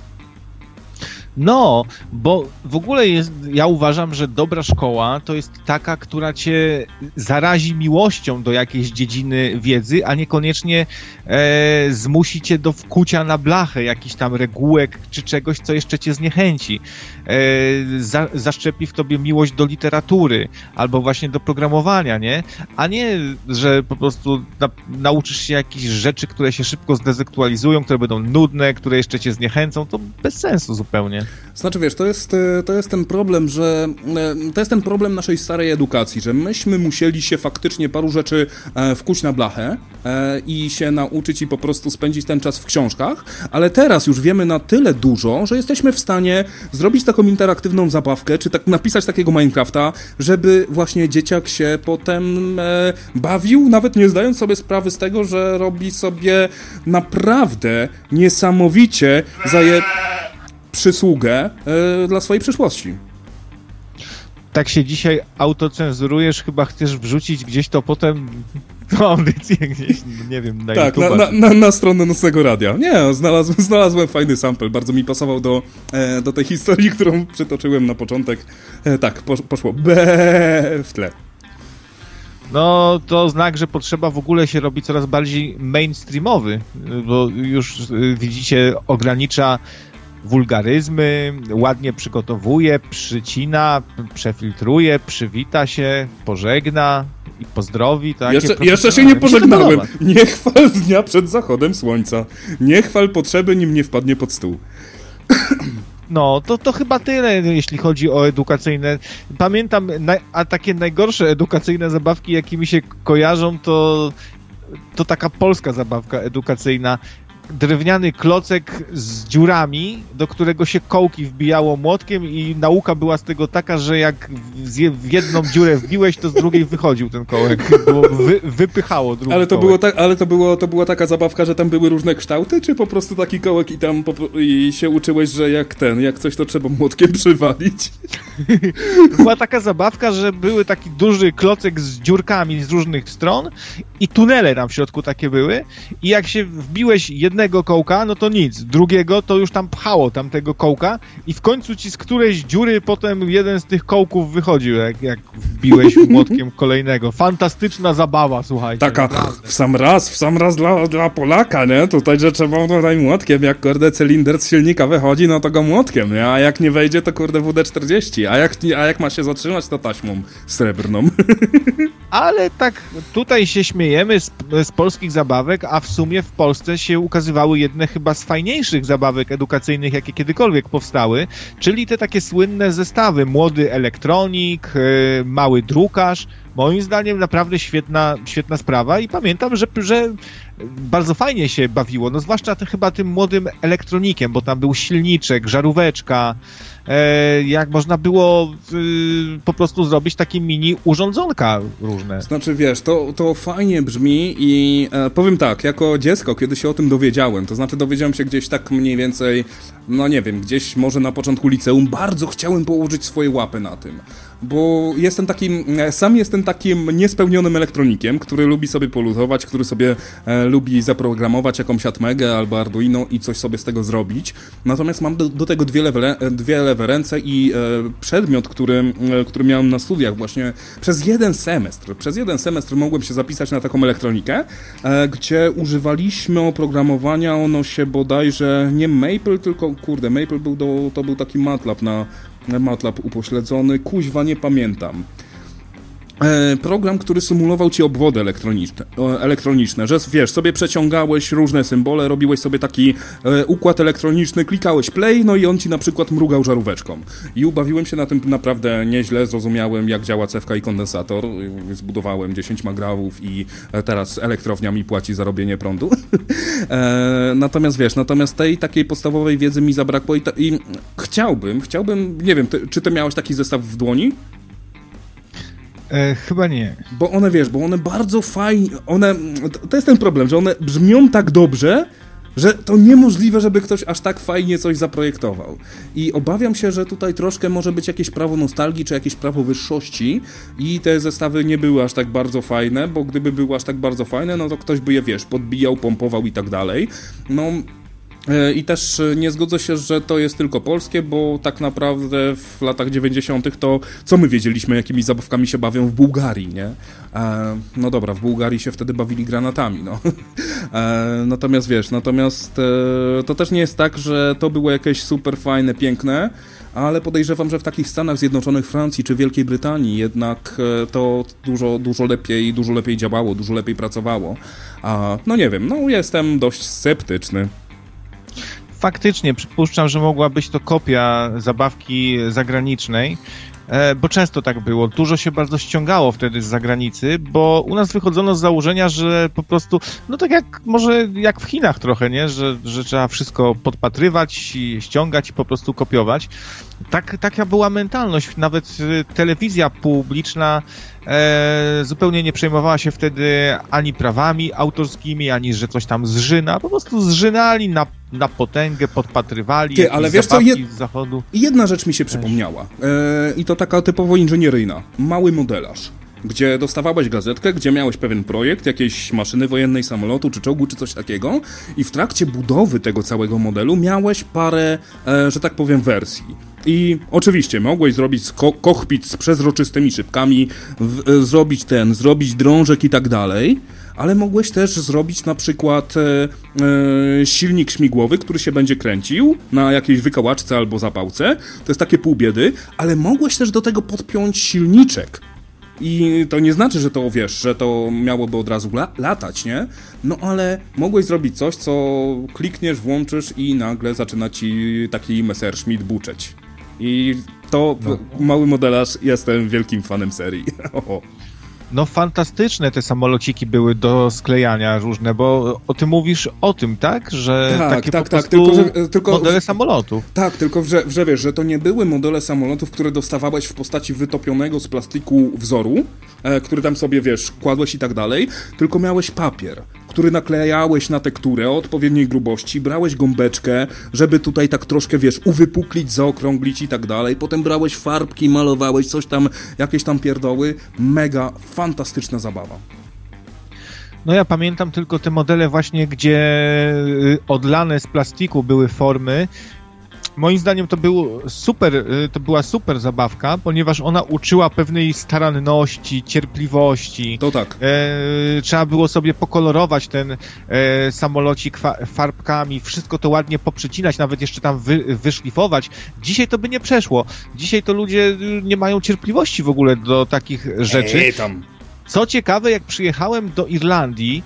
No, bo w ogóle jest, ja uważam, że dobra szkoła to jest taka, która cię zarazi miłością do jakiejś dziedziny wiedzy, a niekoniecznie e, zmusi cię do wkucia na blachę jakichś tam regułek czy czegoś, co jeszcze cię zniechęci. E, za, zaszczepi w tobie miłość do literatury albo właśnie do programowania, nie? A nie, że po prostu na, nauczysz się jakichś rzeczy, które się szybko zdezaktualizują, które będą nudne, które jeszcze cię zniechęcą, to bez sensu zupełnie. Znaczy wiesz, to jest, to jest ten problem, że e, to jest ten problem naszej starej edukacji, że myśmy musieli się faktycznie paru rzeczy e, wkuć na blachę i się nauczyć i po prostu spędzić ten czas w książkach, ale teraz już wiemy na tyle dużo, że jesteśmy w stanie zrobić taką interaktywną zabawkę, czy tak napisać takiego Minecrafta, żeby właśnie dzieciak się potem bawił, nawet nie zdając sobie sprawy z tego, że robi sobie naprawdę niesamowicie zaje przysługę yy, dla swojej przyszłości. Tak się dzisiaj autocenzurujesz, chyba chcesz wrzucić gdzieś to potem tą audycję gdzieś, nie wiem, na Tak, na, na, na, na, stronę Nocnego Radia. Nie, znalazłem, znalazłem fajny sample, bardzo mi pasował do, e, do tej historii, którą przytoczyłem na początek. E, tak, posz, poszło B w tle. No, to znak, że potrzeba w ogóle się robi coraz bardziej mainstreamowy, bo już widzicie, ogranicza wulgaryzmy, ładnie przygotowuje, przycina, przefiltruje, przywita się, pożegna i pozdrowi. Tak? Jeszcze, jeszcze się nie pożegnałem. Nie chwal dnia przed zachodem słońca. Nie chwal potrzeby, nim nie wpadnie pod stół. No, to, to chyba tyle, jeśli chodzi o edukacyjne. Pamiętam, a takie najgorsze edukacyjne zabawki, jakie mi się kojarzą, to, to taka polska zabawka edukacyjna drewniany klocek z dziurami, do którego się kołki wbijało młotkiem i nauka była z tego taka, że jak w jedną dziurę wbiłeś, to z drugiej wychodził ten kołek, wy, wypychało drugi ale to kołek. Było tak, ale to, było, to była taka zabawka, że tam były różne kształty, czy po prostu taki kołek i tam i się uczyłeś, że jak ten, jak coś to trzeba młotkiem przywalić? była taka zabawka, że były taki duży klocek z dziurkami z różnych stron i tunele tam w środku takie były i jak się wbiłeś jedną jednego kołka, no to nic. Drugiego to już tam pchało tamtego kołka i w końcu ci z którejś dziury potem jeden z tych kołków wychodził, jak, jak wbiłeś młotkiem kolejnego. Fantastyczna zabawa, słuchajcie. Taka naprawdę. w sam raz, w sam raz dla, dla Polaka, nie? Tutaj, że trzeba tutaj młotkiem, jak kurde cylinder z silnika wychodzi, no to go młotkiem, nie? A jak nie wejdzie, to kurde WD-40, a jak, a jak ma się zatrzymać, to taśmą srebrną. Ale tak tutaj się śmiejemy z, z polskich zabawek, a w sumie w Polsce się ukazuje ukazywały jedne chyba z fajniejszych zabawek edukacyjnych, jakie kiedykolwiek powstały, czyli te takie słynne zestawy. Młody elektronik, e, mały drukarz. Moim zdaniem naprawdę świetna, świetna sprawa i pamiętam, że, że bardzo fajnie się bawiło, no zwłaszcza to chyba tym młodym elektronikiem, bo tam był silniczek, żaróweczka, e, jak można było y, po prostu zrobić takie mini urządzonka różne. Znaczy wiesz, to, to fajnie brzmi i e, powiem tak, jako dziecko, kiedy się o tym dowiedziałem, to znaczy dowiedziałem się gdzieś tak mniej więcej, no nie wiem, gdzieś może na początku liceum, bardzo chciałem położyć swoje łapy na tym bo jestem takim, e, sam jestem takim niespełnionym elektronikiem, który lubi sobie poluzować, który sobie e, lubi zaprogramować jakąś Atmegę albo Arduino i coś sobie z tego zrobić. Natomiast mam do, do tego dwie lewe, dwie lewe ręce i e, przedmiot, który, e, który miałem na studiach właśnie przez jeden semestr, przez jeden semestr mogłem się zapisać na taką elektronikę, e, gdzie używaliśmy oprogramowania, ono się bodajże nie Maple, tylko kurde, Maple był do, to był taki MATLAB na MATLAB upośledzony, kuźwa nie pamiętam. E, program, który symulował ci obwody elektroniczne, elektroniczne, że wiesz, sobie przeciągałeś różne symbole, robiłeś sobie taki e, układ elektroniczny, klikałeś play, no i on ci na przykład mrugał żaróweczką. I ubawiłem się na tym naprawdę nieźle, zrozumiałem jak działa cewka i kondensator, zbudowałem 10 magrawów i e, teraz elektrownia mi płaci za robienie prądu. natomiast wiesz, natomiast tej takiej podstawowej wiedzy mi zabrakło i, ta, i chciałbym, chciałbym, nie wiem, ty, czy ty miałeś taki zestaw w dłoni? E, chyba nie. Bo one, wiesz, bo one bardzo fajnie, one, to jest ten problem, że one brzmią tak dobrze, że to niemożliwe, żeby ktoś aż tak fajnie coś zaprojektował. I obawiam się, że tutaj troszkę może być jakieś prawo nostalgii, czy jakieś prawo wyższości i te zestawy nie były aż tak bardzo fajne, bo gdyby były aż tak bardzo fajne, no to ktoś by je, wiesz, podbijał, pompował i tak dalej. No, I też e, nie zgodzę się, że to jest tylko polskie, bo tak naprawdę w latach 90. to co my wiedzieliśmy, jakimi zabawkami się bawią w Bułgarii, nie? E, no dobra, w Bułgarii się wtedy bawili granatami, no. E, natomiast wiesz, natomiast e, to też nie jest tak, że to było jakieś super fajne, piękne, ale podejrzewam, że w takich Stanach Zjednoczonych, Francji czy Wielkiej Brytanii jednak e, to dużo, dużo lepiej, dużo lepiej działało, dużo lepiej pracowało. A, no nie wiem, no jestem dość sceptyczny faktycznie przypuszczam, że mogła być to kopia zabawki zagranicznej, e, bo często tak było. Dużo się bardzo ściągało wtedy z zagranicy, bo u nas wychodzono z założenia, że po prostu, no tak jak może jak w Chinach trochę, nie? Że, że trzeba wszystko podpatrywać, i ściągać i po prostu kopiować. Tak, taka była mentalność. Nawet e, telewizja publiczna e, zupełnie nie przejmowała się wtedy ani prawami autorskimi, ani że coś tam zżyna. Po prostu zżynali na, na potęgę, podpatrywali Ty, ale wiesz co, jed... z zachodu. Jedna rzecz mi się przypomniała. E, I to taka typowo inżynieryjna. Mały modelarz gdzie dostawałeś gazetkę, gdzie miałeś pewien projekt, jakiejś maszyny wojennej, samolotu, czy czołgu, czy coś takiego i w trakcie budowy tego całego modelu miałeś parę, e, że tak powiem, wersji. I oczywiście mogłeś zrobić ko z przezroczystymi szybkami, e, zrobić ten, zrobić drążek i tak dalej, ale mogłeś też zrobić na przykład e, e, silnik śmigłowy, który się będzie kręcił na jakiejś wykałaczce albo zapałce. To jest takie pół biedy, ale mogłeś też do tego podpiąć silniczek. I to nie znaczy, że to wiesz, że to miałoby od razu la latać, nie? No ale mogłeś zrobić coś, co klikniesz, włączysz i nagle zaczyna ci taki Messerschmitt buczeć. I to no. mały modelarz, jestem wielkim fanem serii. No fantastyczne te samolociki były do sklejania różne, bo o tym mówisz o tym, tak? Że tak, takie tak, tak, tylko, że, tylko modele samolotów. Tak, tylko że, że wiesz, że to nie były modele samolotów, które dostawałeś w postaci wytopionego z plastiku wzoru, e, który tam sobie, wiesz, kładłeś i tak dalej, tylko miałeś papier który naklejałeś na tekturę o odpowiedniej grubości, brałeś gąbeczkę, żeby tutaj tak troszkę, wiesz, uwypuklić, zaokrąglić i tak dalej, potem brałeś farbki, malowałeś coś tam, jakieś tam pierdoły, mega fantastyczna zabawa. No ja pamiętam tylko te modele właśnie, gdzie y, odlane z plastiku były formy moim zdaniem to, był super, y, to była super zabawka, ponieważ ona uczyła pewnej staranności, cierpliwości. To tak. E, trzeba było sobie pokolorować ten e, samolocik farbkami, wszystko to ładnie poprzecinać, nawet jeszcze tam wy, wyszlifować. Dzisiaj to by nie przeszło. Dzisiaj to ludzie nie mają cierpliwości w ogóle do takich rzeczy. Ej, tam. Co ciekawe, jak przyjechałem do Irlandii,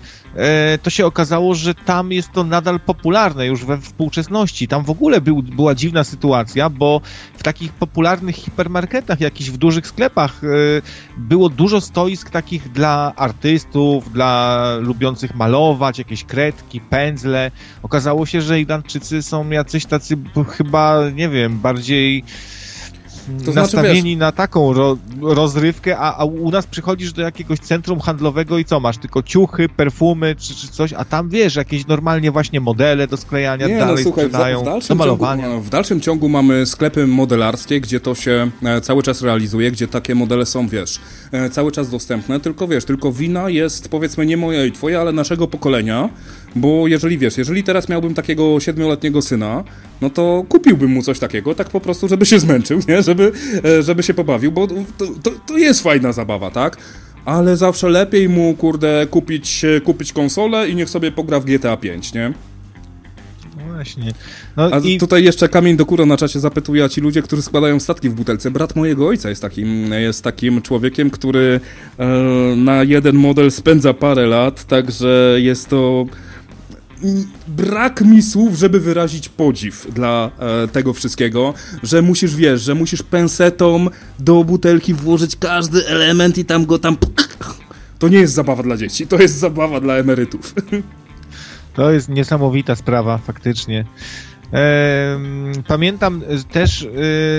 to się okazało, że tam jest to nadal popularne już we współczesności. Tam w ogóle był, była dziwna sytuacja, bo w takich popularnych hipermarketach, jakichś w dużych sklepach e, było dużo stoisk takich dla artystów, dla lubiących malować, jakieś kredki, pędzle. Okazało się, że Irlandczycy są jacyś tacy chyba, nie wiem, bardziej to znaczy, nastawieni znaczy, na taką ro, rozrywkę, a, a, u nas przychodzisz do jakiegoś centrum handlowego i co masz? Tylko ciuchy, perfumy czy, czy coś, a tam wiesz, jakieś normalnie właśnie modele do sklejania nie, no dalej no, słuchaj, sprzedają, w, w dalszym do malowania. Ciągu, w dalszym ciągu mamy sklepy modelarskie, gdzie to się e, cały czas realizuje, gdzie takie modele są, wiesz, e, cały czas dostępne, tylko wiesz, tylko wina jest powiedzmy nie moja i twoja, ale naszego pokolenia, bo jeżeli wiesz, jeżeli teraz miałbym takiego siedmioletniego syna, no to kupiłbym mu coś takiego, tak po prostu, żeby się zmęczył, nie? Żeby, e, żeby się pobawił, bo to, to, to jest fajna zabawa, tak? Ale zawsze lepiej mu, kurde, kupić, kupić konsolę i niech sobie pogra w GTA 5, nie? No właśnie. No a i... tutaj jeszcze kamień do kura na czacie zapytuje, ci ludzie, którzy składają statki w butelce. Brat mojego ojca jest takim, jest takim człowiekiem, który e, na jeden model spędza parę lat, także jest to brak mi słów, żeby wyrazić podziw dla e, tego wszystkiego, że musisz, wiesz, że musisz pensetą do butelki włożyć każdy element i tam go tam... To nie jest zabawa dla dzieci, to jest zabawa dla emerytów. To jest niesamowita sprawa, faktycznie. Pamiętam też, e,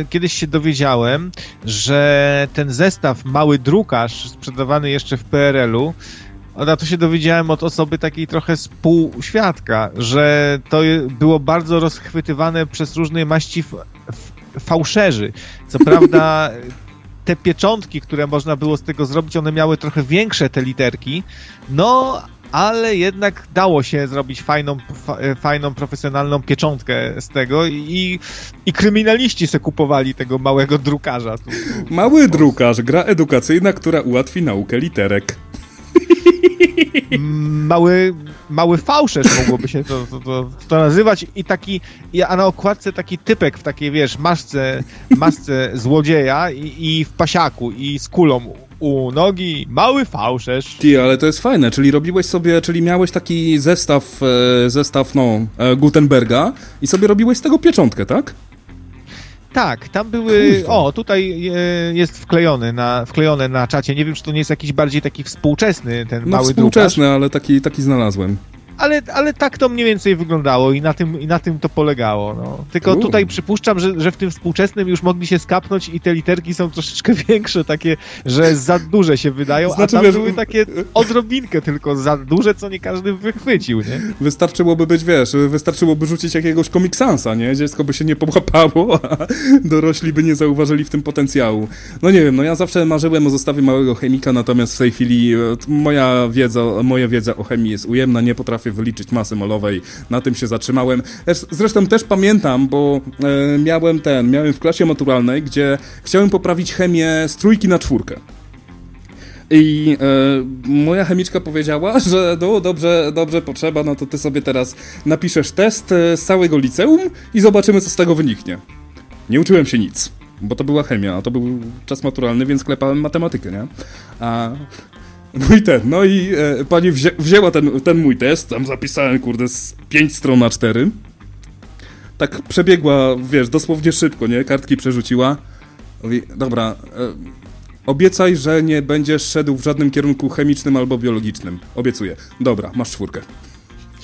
kiedyś się dowiedziałem, że ten zestaw mały drukarz sprzedawany jeszcze w PRL-u a to się dowiedziałem od osoby takiej trochę współświadka, że to było bardzo rozchwytywane przez różne maści fałszerzy. Co prawda te pieczątki, które można było z tego zrobić, one miały trochę większe te literki, no ale jednak dało się zrobić fajną, fajną profesjonalną pieczątkę z tego i, i kryminaliści se kupowali tego małego drukarza. Tu, tu, Mały drukarz, gra edukacyjna, która ułatwi naukę literek mały, mały fałszerz mogłoby się to, to, to, to, nazywać i taki, a na okładce taki typek w takiej, wiesz, masce, masce złodzieja i, i w pasiaku i z kulą u nogi, mały fałszerz. Ty, ale to jest fajne, czyli robiłeś sobie, czyli miałeś taki zestaw, e, zestaw, no, e, Gutenberga i sobie robiłeś z tego pieczątkę, tak? Tak, tam były. Kurwa. O, tutaj e, jest wklejony na, wklejone na czacie. Nie wiem, czy to nie jest jakiś bardziej taki współczesny ten no, mały współczesny, drukarz. ale taki, taki znalazłem ale, ale tak to mniej więcej wyglądało i na tym, i na tym to polegało. No. Tylko U. tutaj przypuszczam, że, że w tym współczesnym już mogli się skapnąć i te literki są troszeczkę większe, takie, że za duże się wydają, znaczy, a tam wiesz, były takie odrobinkę tylko za duże, co nie każdy wychwycił, nie? Wystarczyłoby być, wiesz, wystarczyłoby rzucić jakiegoś komiksansa, nie? Dziecko by się nie połapało, a dorośli by nie zauważyli w tym potencjału. No nie wiem, no ja zawsze marzyłem o zestawie małego chemika, natomiast w tej chwili e, moja wiedza, moja wiedza o chemii jest ujemna, nie potrafię potrafię wyliczyć masy molowej, na tym się zatrzymałem. Zresztą też pamiętam, bo e, miałem ten, miałem w klasie maturalnej, gdzie chciałem poprawić chemię z trójki na czwórkę. I e, moja chemiczka powiedziała, że no dobrze, dobrze potrzeba, no to ty sobie teraz napiszesz test e, z całego liceum i zobaczymy, co z tego wyniknie. Nie uczyłem się nic, bo to była chemia, a to był czas maturalny, więc klepałem matematykę, nie? A no i ten, no i e, pani wzię, wzięła ten, ten mój test, tam zapisałem, kurde, z 5 stron na 4. Tak przebiegła, wiesz, dosłownie szybko, nie? Kartki przerzuciła. Mówi, dobra, e, obiecaj, że nie będziesz szedł w żadnym kierunku chemicznym albo biologicznym. Obiecuję. Dobra, masz czwórkę.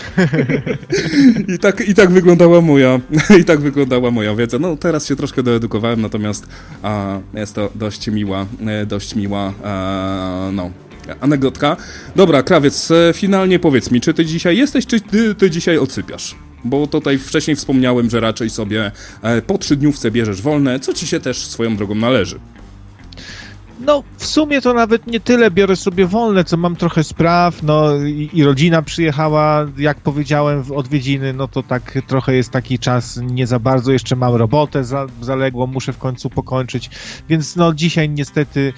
I, tak, I tak wyglądała moja, i tak wyglądała moja wiedza. No teraz się troszkę doedukowałem, natomiast a, jest to dość miła, e, dość miła, a, no, anegdotka. Dobra, krawiec, e, finalnie powiedz mi, czy ty dzisiaj jesteś, czy ty, ty dzisiaj odsypiasz? Bo tutaj wcześniej wspomniałem, że raczej sobie e, po trzydniówce bierzesz wolne, co ci się też swoją drogą należy. No, w sumie to nawet nie tyle biorę sobie wolne, co mam trochę spraw, no i, i, rodzina przyjechała, jak powiedziałem, w odwiedziny, no to tak trochę jest taki czas, nie za bardzo, jeszcze mam robotę za, zaległą, muszę w końcu pokończyć, więc no dzisiaj niestety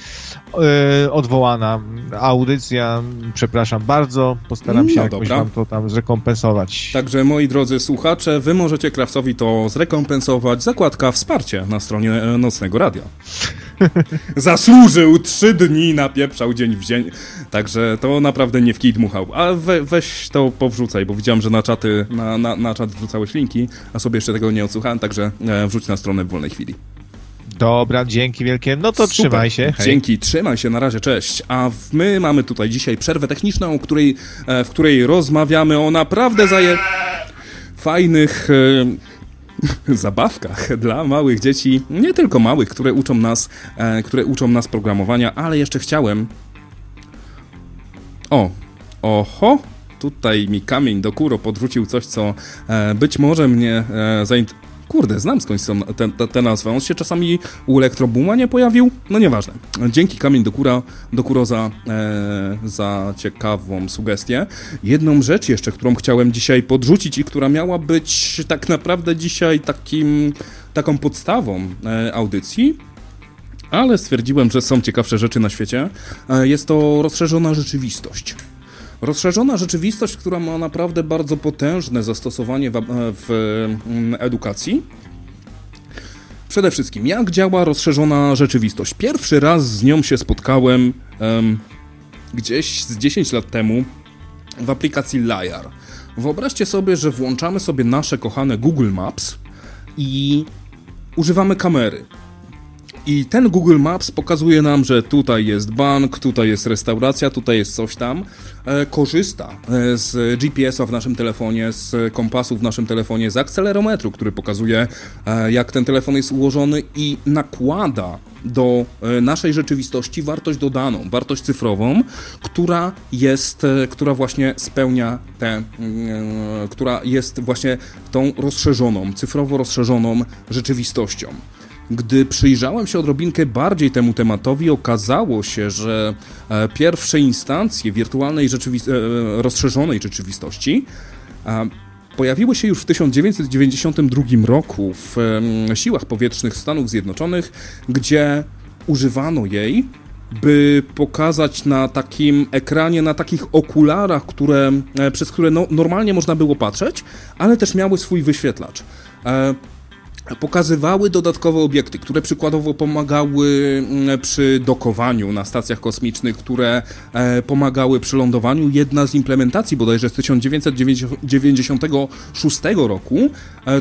yy, odwołana audycja, przepraszam bardzo, postaram się no, jakoś dobra. wam to tam zrekompensować. Także moi drodzy słuchacze, wy możecie Krawcowi to zrekompensować, zakładka wsparcie na stronie Nocnego Radia. Zasłużył trzy dni, napieprzał dzień w dzień. Także to naprawdę nie w kij dmuchał. A we, weź to powrzucaj, bo widziałem, że na czaty, na, na, na czat wrzucałeś linki, a sobie jeszcze tego nie odsłuchałem, także e, wrzuć na stronę w wolnej chwili. Dobra, dzięki wielkie. No to Super. trzymaj się. Hej. Dzięki, trzymaj się, na razie, cześć. A my mamy tutaj dzisiaj przerwę techniczną, której, e, w której rozmawiamy o naprawdę zaje... fajnych... Zabawkach dla małych dzieci, nie tylko małych, które uczą nas, e, które uczą nas programowania, ale jeszcze chciałem... O, oho, tutaj mi kamień do kuro podrzucił coś, co e, być może mnie e, zainteresowało Kurde, znam skądś tę te, te nazwę. On się czasami u Elektrobuma nie pojawił? No nieważne. Dzięki Kamień do Kura, do Kuro za, e, za ciekawą sugestię. Jedną rzecz jeszcze, którą chciałem dzisiaj podrzucić i która miała być tak naprawdę dzisiaj takim, taką podstawą e, audycji, ale stwierdziłem, że są ciekawsze rzeczy na świecie. E, jest to rozszerzona rzeczywistość. Rozszerzona rzeczywistość, która ma naprawdę bardzo potężne zastosowanie w, w mm, edukacji. Przede wszystkim, jak działa rozszerzona rzeczywistość? Pierwszy raz z nią się spotkałem um, gdzieś z 10 lat temu w aplikacji Liar. Wyobraźcie sobie, że włączamy sobie nasze kochane Google Maps i używamy kamery. I ten Google Maps pokazuje nam, że tutaj jest bank, tutaj jest restauracja, tutaj jest coś tam. E, korzysta e, z GPS-a w naszym telefonie, z kompasu w naszym telefonie, z akcelerometru, który pokazuje, e, jak ten telefon jest ułożony i nakłada do naszej rzeczywistości wartość dodaną, wartość cyfrową, która jest, która właśnie spełnia tę, która jest właśnie tą rozszerzoną, cyfrowo rozszerzoną rzeczywistością. Gdy przyjrzałem się odrobinkę bardziej temu tematowi, okazało się, że e, pierwsze instancje wirtualnej rzeczywistości, e, rozszerzonej rzeczywistości pojawiły się już w 1992 roku w siłach powietrznych Stanów Zjednoczonych, gdzie używano jej, by pokazać na takim ekranie, na takich okularach, które, e, przez które no, normalnie można było patrzeć, ale też miały swój wyświetlacz pokazywały dodatkowe obiekty, które przykładowo pomagały mm, przy dokowaniu na stacjach kosmicznych, które e, pomagały przy lądowaniu. Jedna z implementacji bodajże z 1996 roku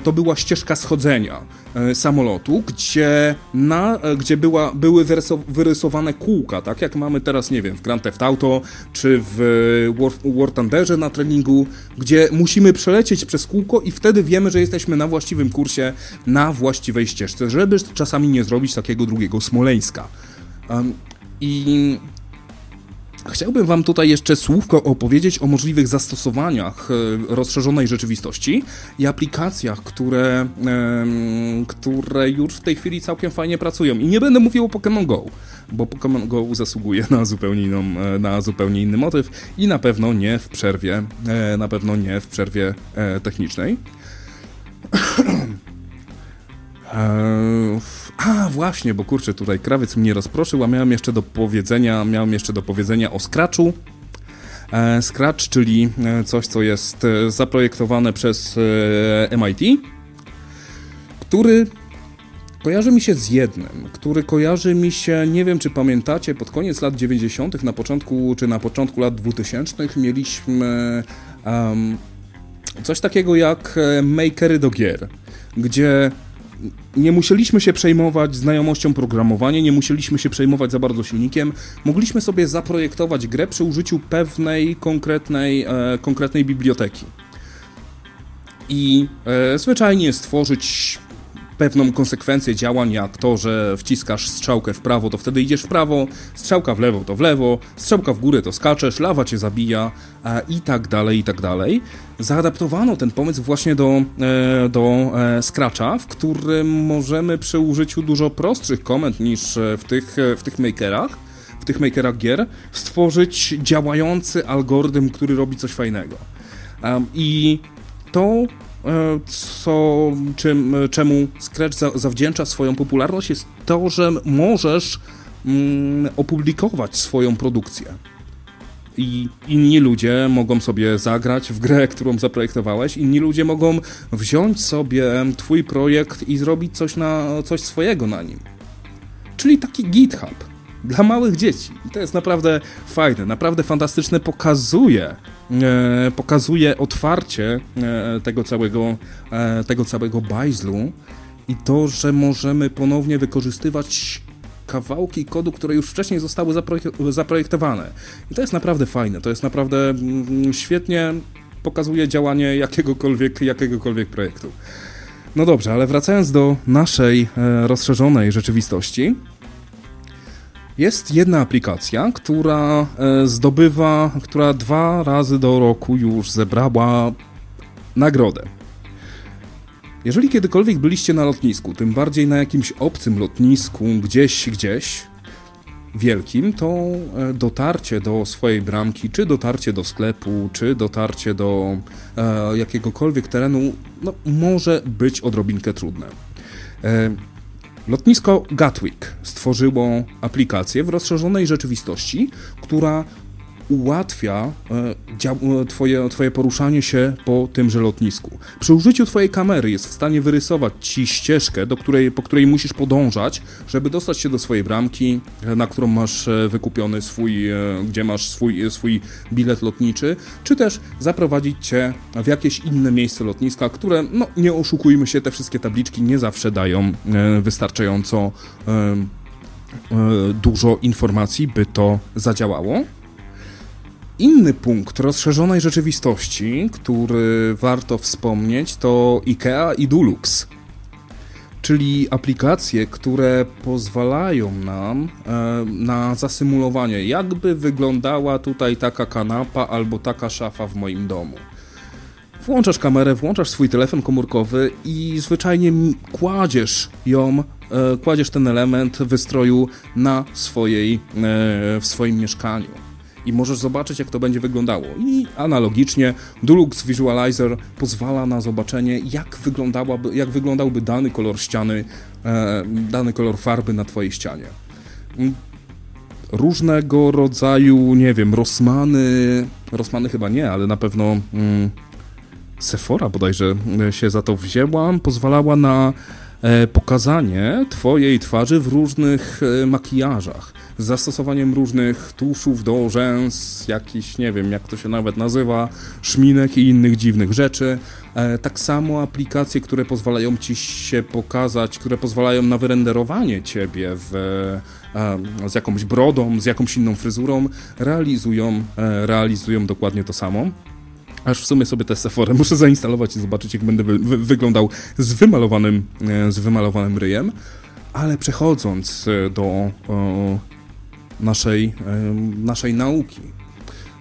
to była ścieżka schodzenia e, samolotu, gdzie, na, gdzie była, były wyrysowane kółka, tak jak mamy teraz, nie wiem, w Grand Theft Auto czy w War, War Thunderze na treningu, gdzie musimy przelecieć przez kółko i wtedy wiemy, że jesteśmy na właściwym kursie, na właściwej ścieżce, żeby czasami nie zrobić takiego drugiego Smoleńska. I Chciałbym Wam tutaj jeszcze słówko opowiedzieć o możliwych zastosowaniach e, rozszerzonej rzeczywistości i aplikacjach, które, które już w tej chwili całkiem fajnie pracują. I nie będę mówił o Pokémon Go, bo Pokémon Go zasługuje na zupełnie, inną, e, na zupełnie inny motyw i na pewno nie w przerwie, e, na pewno nie w przerwie technicznej. Eee, a, właśnie, bo kurczę, tutaj krawiec mnie rozproszył, a miałem jeszcze do powiedzenia, miałem jeszcze do powiedzenia o Scratchu. Eee, Scratch, czyli e, coś, co jest e, zaprojektowane przez e, MIT, który kojarzy mi się z jednym, który kojarzy mi się, nie wiem czy pamiętacie, pod koniec lat 90., na początku, czy na początku lat 2000 mieliśmy um, coś takiego jak makery do gier, gdzie nie musieliśmy się przejmować znajomością programowania, nie musieliśmy się przejmować za bardzo silnikiem. Mogliśmy sobie zaprojektować grę przy użyciu pewnej konkretnej, e, konkretnej biblioteki. I e, zwyczajnie stworzyć pewną konsekwencję działań, jak to, że wciskasz strzałkę w prawo, to wtedy idziesz w prawo, strzałka w lewo, to w lewo, strzałka w górę, to skaczesz, lawa cię zabija e, i tak dalej, i tak dalej. Zaadaptowano ten pomysł właśnie do, e, do e, Scratcha, w którym możemy przy użyciu dużo prostszych komend niż e, w tych, e, w tych makerach, w tych makerach gier, stworzyć działający algorytm, który robi coś fajnego. I to co, czym, czemu Scratch za, zawdzięcza swoją popularność, jest to, że możesz mm, opublikować swoją produkcję. I inni ludzie mogą sobie zagrać w grę, którą zaprojektowałeś, inni ludzie mogą wziąć sobie twój projekt i zrobić coś, na, coś swojego na nim. Czyli taki GitHub dla małych dzieci. I to jest naprawdę fajne, naprawdę fantastyczne, pokazuje, e, pokazuje otwarcie e, tego całego, e, tego całego bajzlu i to, że możemy ponownie wykorzystywać kawałki kodu, które już wcześniej zostały zaprojektowane. I to jest naprawdę fajne, to jest naprawdę mm, świetnie pokazuje działanie jakiegokolwiek, jakiegokolwiek projektu. No dobrze, ale wracając do naszej e, rozszerzonej rzeczywistości, jest jedna aplikacja, która e, zdobywa, która dwa razy do roku już zebrała nagrodę. Jeżeli kiedykolwiek byliście na lotnisku, tym bardziej na jakimś obcym lotnisku, gdzieś, gdzieś, wielkim, to e, dotarcie do swojej bramki, czy dotarcie do sklepu, czy dotarcie do e, jakiegokolwiek terenu, no, może być odrobinkę trudne. Lotnisko Gatwick stworzyło aplikację w rozszerzonej rzeczywistości, która ułatwia e, twoje, twoje poruszanie się po tymże lotnisku. Przy użyciu twojej kamery jest w stanie wyrysować ci ścieżkę, do której, po której musisz podążać, żeby dostać się do swojej bramki, e, na którą masz e, wykupiony swój, gdzie masz swój, swój bilet lotniczy, czy też zaprowadzić cię w jakieś inne miejsce lotniska, które, no nie oszukujmy się, te wszystkie tabliczki nie zawsze dają wystarczająco dużo informacji, by to zadziałało. Inny punkt rozszerzonej rzeczywistości, który warto wspomnieć, to IKEA i Dulux, czyli aplikacje, które pozwalają nam e, na zasymulowanie, jakby wyglądała tutaj taka kanapa albo taka szafa w moim domu. Włączasz kamerę, włączasz swój telefon komórkowy i zwyczajnie kładziesz ją, e, kładziesz ten element wystroju na swojej, e, w swoim mieszkaniu i możesz zobaczyć, jak to będzie wyglądało. I analogicznie Dulux Visualizer pozwala na zobaczenie, jak, wyglądałaby, jak wyglądałby dany kolor ściany, e, dany kolor farby na Twojej ścianie. Różnego rodzaju, nie wiem, Rosmany, Rosmany chyba nie, ale na pewno mm, Sephora bodajże się za to wzięła, pozwalała na e, pokazanie Twojej twarzy w różnych e, makijażach z zastosowaniem różnych tuszów do rzęs, jakiś, nie wiem, jak to się nawet nazywa, szminek i innych dziwnych rzeczy. E, tak samo aplikacje, które pozwalają ci się pokazać, które pozwalają na wyrenderowanie ciebie w, e, z jakąś brodą, z jakąś inną fryzurą, realizują, e, realizują dokładnie to samo. Aż w sumie sobie tę Sephora muszę zainstalować i zobaczyć, jak będę wy wy wyglądał z wymalowanym, z wymalowanym ryjem. Ale przechodząc do naszej, naszej nauki.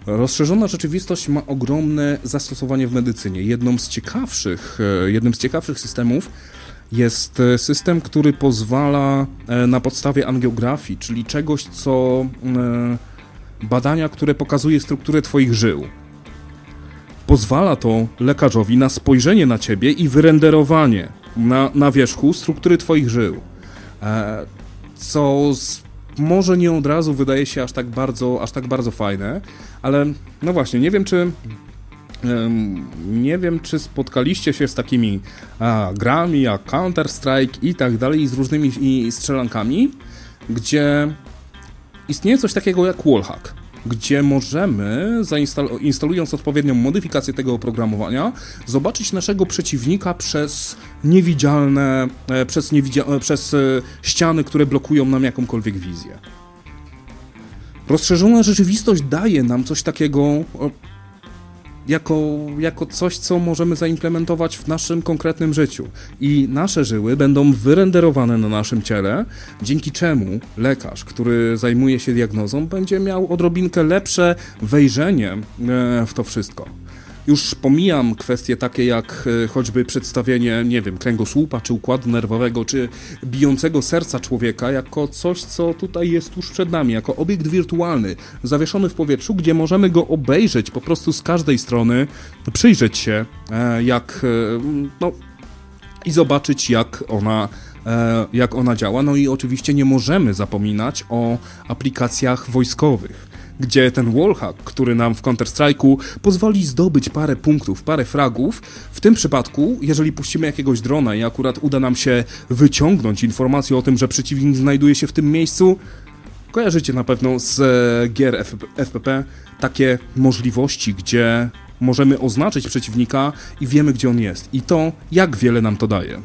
Rozszerzona rzeczywistość ma ogromne zastosowanie w medycynie. Jedną z ciekawszych, e, jednym z ciekawszych systemów jest e, system, który pozwala e, na podstawie angiografii, czyli czegoś, co badania, które pokazuje strukturę Twoich żył. Pozwala to lekarzowi na spojrzenie na Ciebie i wyrenderowanie na, na wierzchu struktury Twoich żył. Co może nie od razu wydaje się aż tak bardzo, aż tak bardzo fajne, ale no właśnie, nie wiem czy nie wiem, czy spotkaliście się z takimi a, grami jak Counter-Strike i tak dalej, z różnymi i strzelankami, gdzie istnieje coś takiego jak wallhack gdzie możemy, instalując odpowiednią modyfikację tego oprogramowania, zobaczyć naszego przeciwnika przez niewidzialne, e, przez, niewidzia e, przez e, ściany, które blokują nam jakąkolwiek wizję. Rozszerzona rzeczywistość daje nam coś takiego jako, jako coś, co możemy zaimplementować w naszym konkretnym życiu. I nasze żyły będą wyrenderowane na naszym ciele, dzięki czemu lekarz, który zajmuje się diagnozą, będzie miał odrobinkę lepsze wejrzenie e, w to wszystko. Już pomijam kwestie takie jak e, choćby przedstawienie, nie wiem, kręgosłupa, czy układu nerwowego, czy bijącego serca człowieka jako coś, co tutaj jest tuż przed nami, jako obiekt wirtualny, zawieszony w powietrzu, gdzie możemy go obejrzeć po prostu z każdej strony, przyjrzeć się, e, jak, e, no, i zobaczyć, jak ona jak ona działa. No i oczywiście nie możemy zapominać o aplikacjach wojskowych gdzie ten wallhack, który nam w Counter-Strike'u pozwoli zdobyć parę punktów, parę fragów, w tym przypadku, jeżeli puścimy jakiegoś drona i akurat uda nam się wyciągnąć informację o tym, że przeciwnik znajduje się w tym miejscu, kojarzycie na pewno z e, gier FPP takie możliwości, gdzie możemy oznaczyć przeciwnika i wiemy, gdzie on jest. I to, jak wiele nam to daje.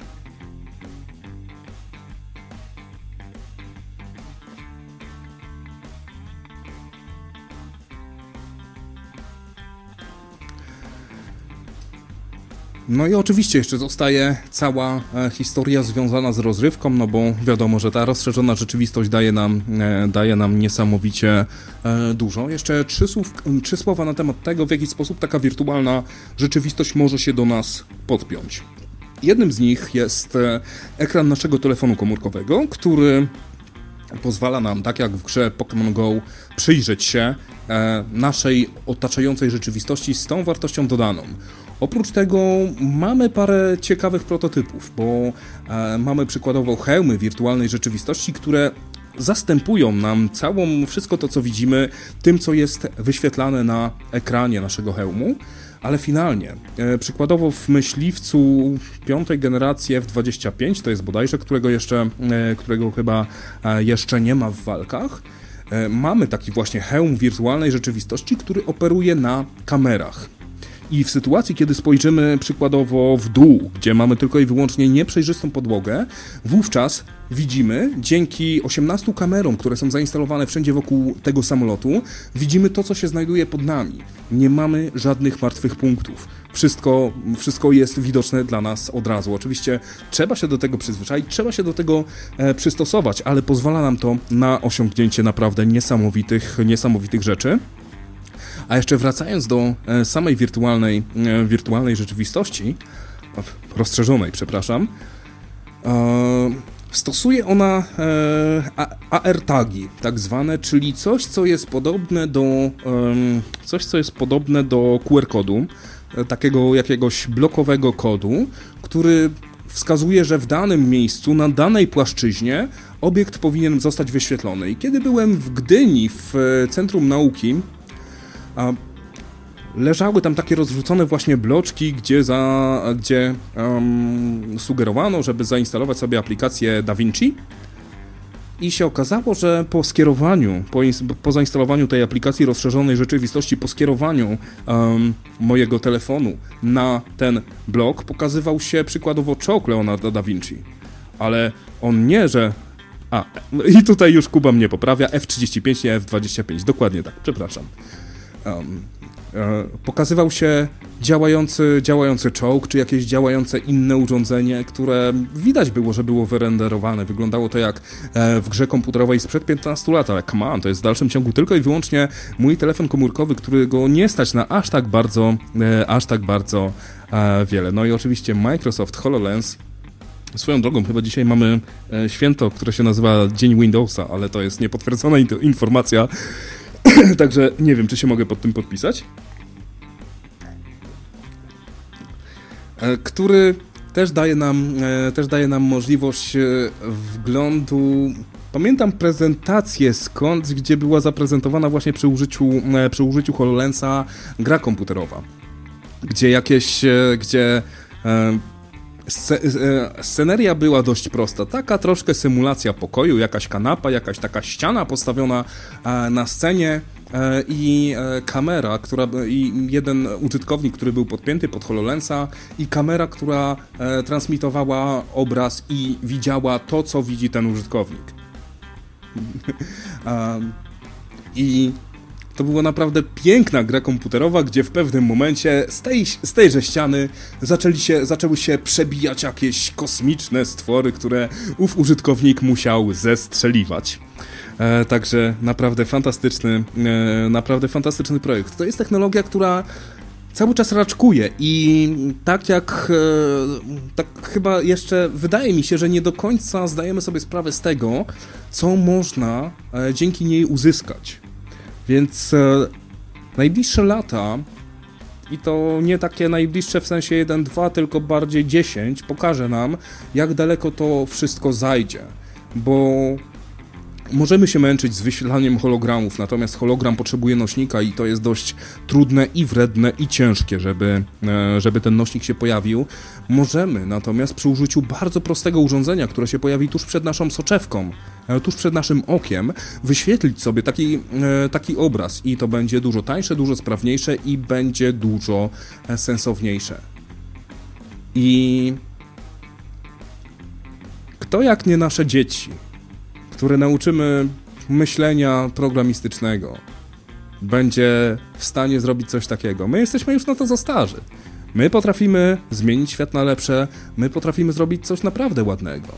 No i oczywiście jeszcze zostaje cała e, historia związana z rozrywką, no bo wiadomo, że ta rozszerzona rzeczywistość daje nam, e, daje nam niesamowicie e, dużo. Jeszcze trzy, słów, trzy słowa na temat tego, w jaki sposób taka wirtualna rzeczywistość może się do nas podpiąć. Jednym z nich jest ekran naszego telefonu komórkowego, który pozwala nam, tak jak w grze Pokémon Go, przyjrzeć się naszej otaczającej rzeczywistości z tą wartością dodaną. Oprócz tego mamy parę ciekawych prototypów, bo e, mamy przykładowo hełmy wirtualnej rzeczywistości, które zastępują nam całą, wszystko to, co widzimy, tym, co jest wyświetlane na ekranie naszego hełmu. Ale finalnie, e, przykładowo w myśliwcu piątej generacji F-25, to jest bodajże, którego jeszcze, e, którego chyba jeszcze nie ma w walkach, mamy taki właśnie hełm wirtualnej rzeczywistości, który operuje na kamerach. I w sytuacji, kiedy spojrzymy przykładowo w dół, gdzie mamy tylko i wyłącznie nieprzejrzystą podłogę, wówczas widzimy, dzięki 18 kamerom, które są zainstalowane wszędzie wokół tego samolotu, widzimy to, co się znajduje pod nami. Nie mamy żadnych martwych punktów. Wszystko, wszystko jest widoczne dla nas od razu. Oczywiście trzeba się do tego przyzwyczaić, trzeba się do tego e, przystosować, ale pozwala nam to na osiągnięcie naprawdę niesamowitych, niesamowitych rzeczy. A jeszcze wracając do e, samej wirtualnej, e, wirtualnej rzeczywistości, rozszerzonej, przepraszam, e, stosuje ona AR-tagi, tak zwane, czyli coś, co jest podobne do coś, co jest podobne do QR-kodu, takiego jakiegoś blokowego kodu, który wskazuje, że w danym miejscu, na danej płaszczyźnie obiekt powinien zostać wyświetlony. I kiedy byłem w Gdyni, w Centrum Nauki, a leżały tam takie rozrzucone właśnie bloczki, gdzie, za, gdzie um, sugerowano, żeby zainstalować sobie aplikację DaVinci. I się okazało, że po skierowaniu, po, po zainstalowaniu tej aplikacji rozszerzonej rzeczywistości, po skierowaniu um, mojego telefonu na ten blok, pokazywał się przykładowo czołg Leonardo da Vinci. Ale on nie, że a, i tutaj już Kuba mnie poprawia, F35, nie F25, dokładnie tak, przepraszam um, e, pokazywał się działający, działający czołg, czy jakieś działające inne urządzenie, które widać było, że było wyrenderowane. Wyglądało to jak e, w grze komputerowej sprzed 15 lat, ale come on, to jest w dalszym ciągu tylko i wyłącznie mój telefon komórkowy, którego nie stać na aż tak bardzo, e, aż tak bardzo e, wiele. No i oczywiście Microsoft HoloLens Swoją drogą, chyba dzisiaj mamy święto, które się nazywa Dzień Windowsa, ale to jest niepotwierdzona informacja. Także nie wiem, czy się mogę pod tym podpisać. E, który też daje nam, e, też daje nam możliwość e, wglądu. Pamiętam prezentację skąd, gdzie była zaprezentowana właśnie przy użyciu, przy użyciu HoloLensa gra komputerowa. Gdzie jakieś, gdzie sceneria była dość prosta. Taka troszkę symulacja pokoju, jakaś kanapa, jakaś taka ściana postawiona e, na scenie e, i e, kamera, która, i jeden użytkownik, który był podpięty pod HoloLensa i kamera, która transmitowała obraz i widziała to, co widzi ten użytkownik. I to była naprawdę piękna gra komputerowa, gdzie w pewnym momencie z, tej, z tejże ściany zaczęli się, zaczęły się przebijać jakieś kosmiczne stwory, które ów użytkownik musiał zestrzeliwać. E, także naprawdę fantastyczny, e, naprawdę fantastyczny projekt. To jest technologia, która cały czas raczkuje i tak jak e, tak chyba jeszcze wydaje mi się, że nie do końca zdajemy sobie sprawę z tego, co można e, dzięki niej uzyskać. Więc e, najbliższe lata, i to nie takie najbliższe w sensie 1-2, tylko bardziej 10, pokaże nam, jak daleko to wszystko zajdzie. Bo Możemy się męczyć z wyświetlaniem hologramów, natomiast hologram potrzebuje nośnika i to jest dość trudne i wredne i ciężkie, żeby, e, żeby ten nośnik się pojawił. Możemy natomiast przy użyciu bardzo prostego urządzenia, które się pojawi tuż przed naszą soczewką, tuż przed naszym okiem, wyświetlić sobie taki, e, taki obraz i to będzie dużo tańsze, dużo sprawniejsze i będzie dużo sensowniejsze. I kto jak nie nasze dzieci które nauczymy myślenia programistycznego, będzie w stanie zrobić coś takiego. My jesteśmy już na to za starzy. My potrafimy zmienić świat na lepsze, my potrafimy zrobić coś naprawdę ładnego.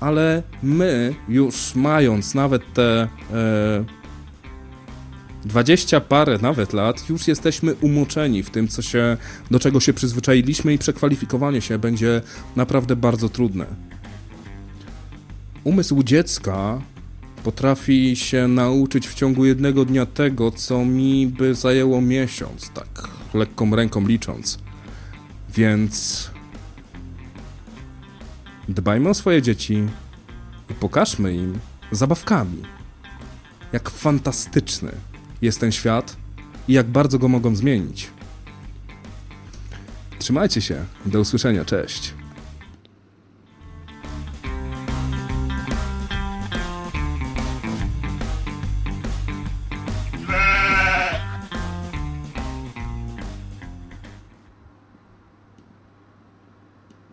Ale my, już mając nawet te e, 20 parę nawet lat, już jesteśmy umoczeni w tym, co się, do czego się przyzwyczailiśmy i przekwalifikowanie się będzie naprawdę bardzo trudne umysł dziecka potrafi się nauczyć w ciągu jednego dnia tego, co mi by zajęło miesiąc, tak lekką ręką licząc. Więc dbajmy o swoje dzieci i pokażmy im, zabawkami. Jak fantastyczny jest ten świat i jak bardzo go mogą zmienić. Trzymajcie się. Do usłyszenia. Cześć.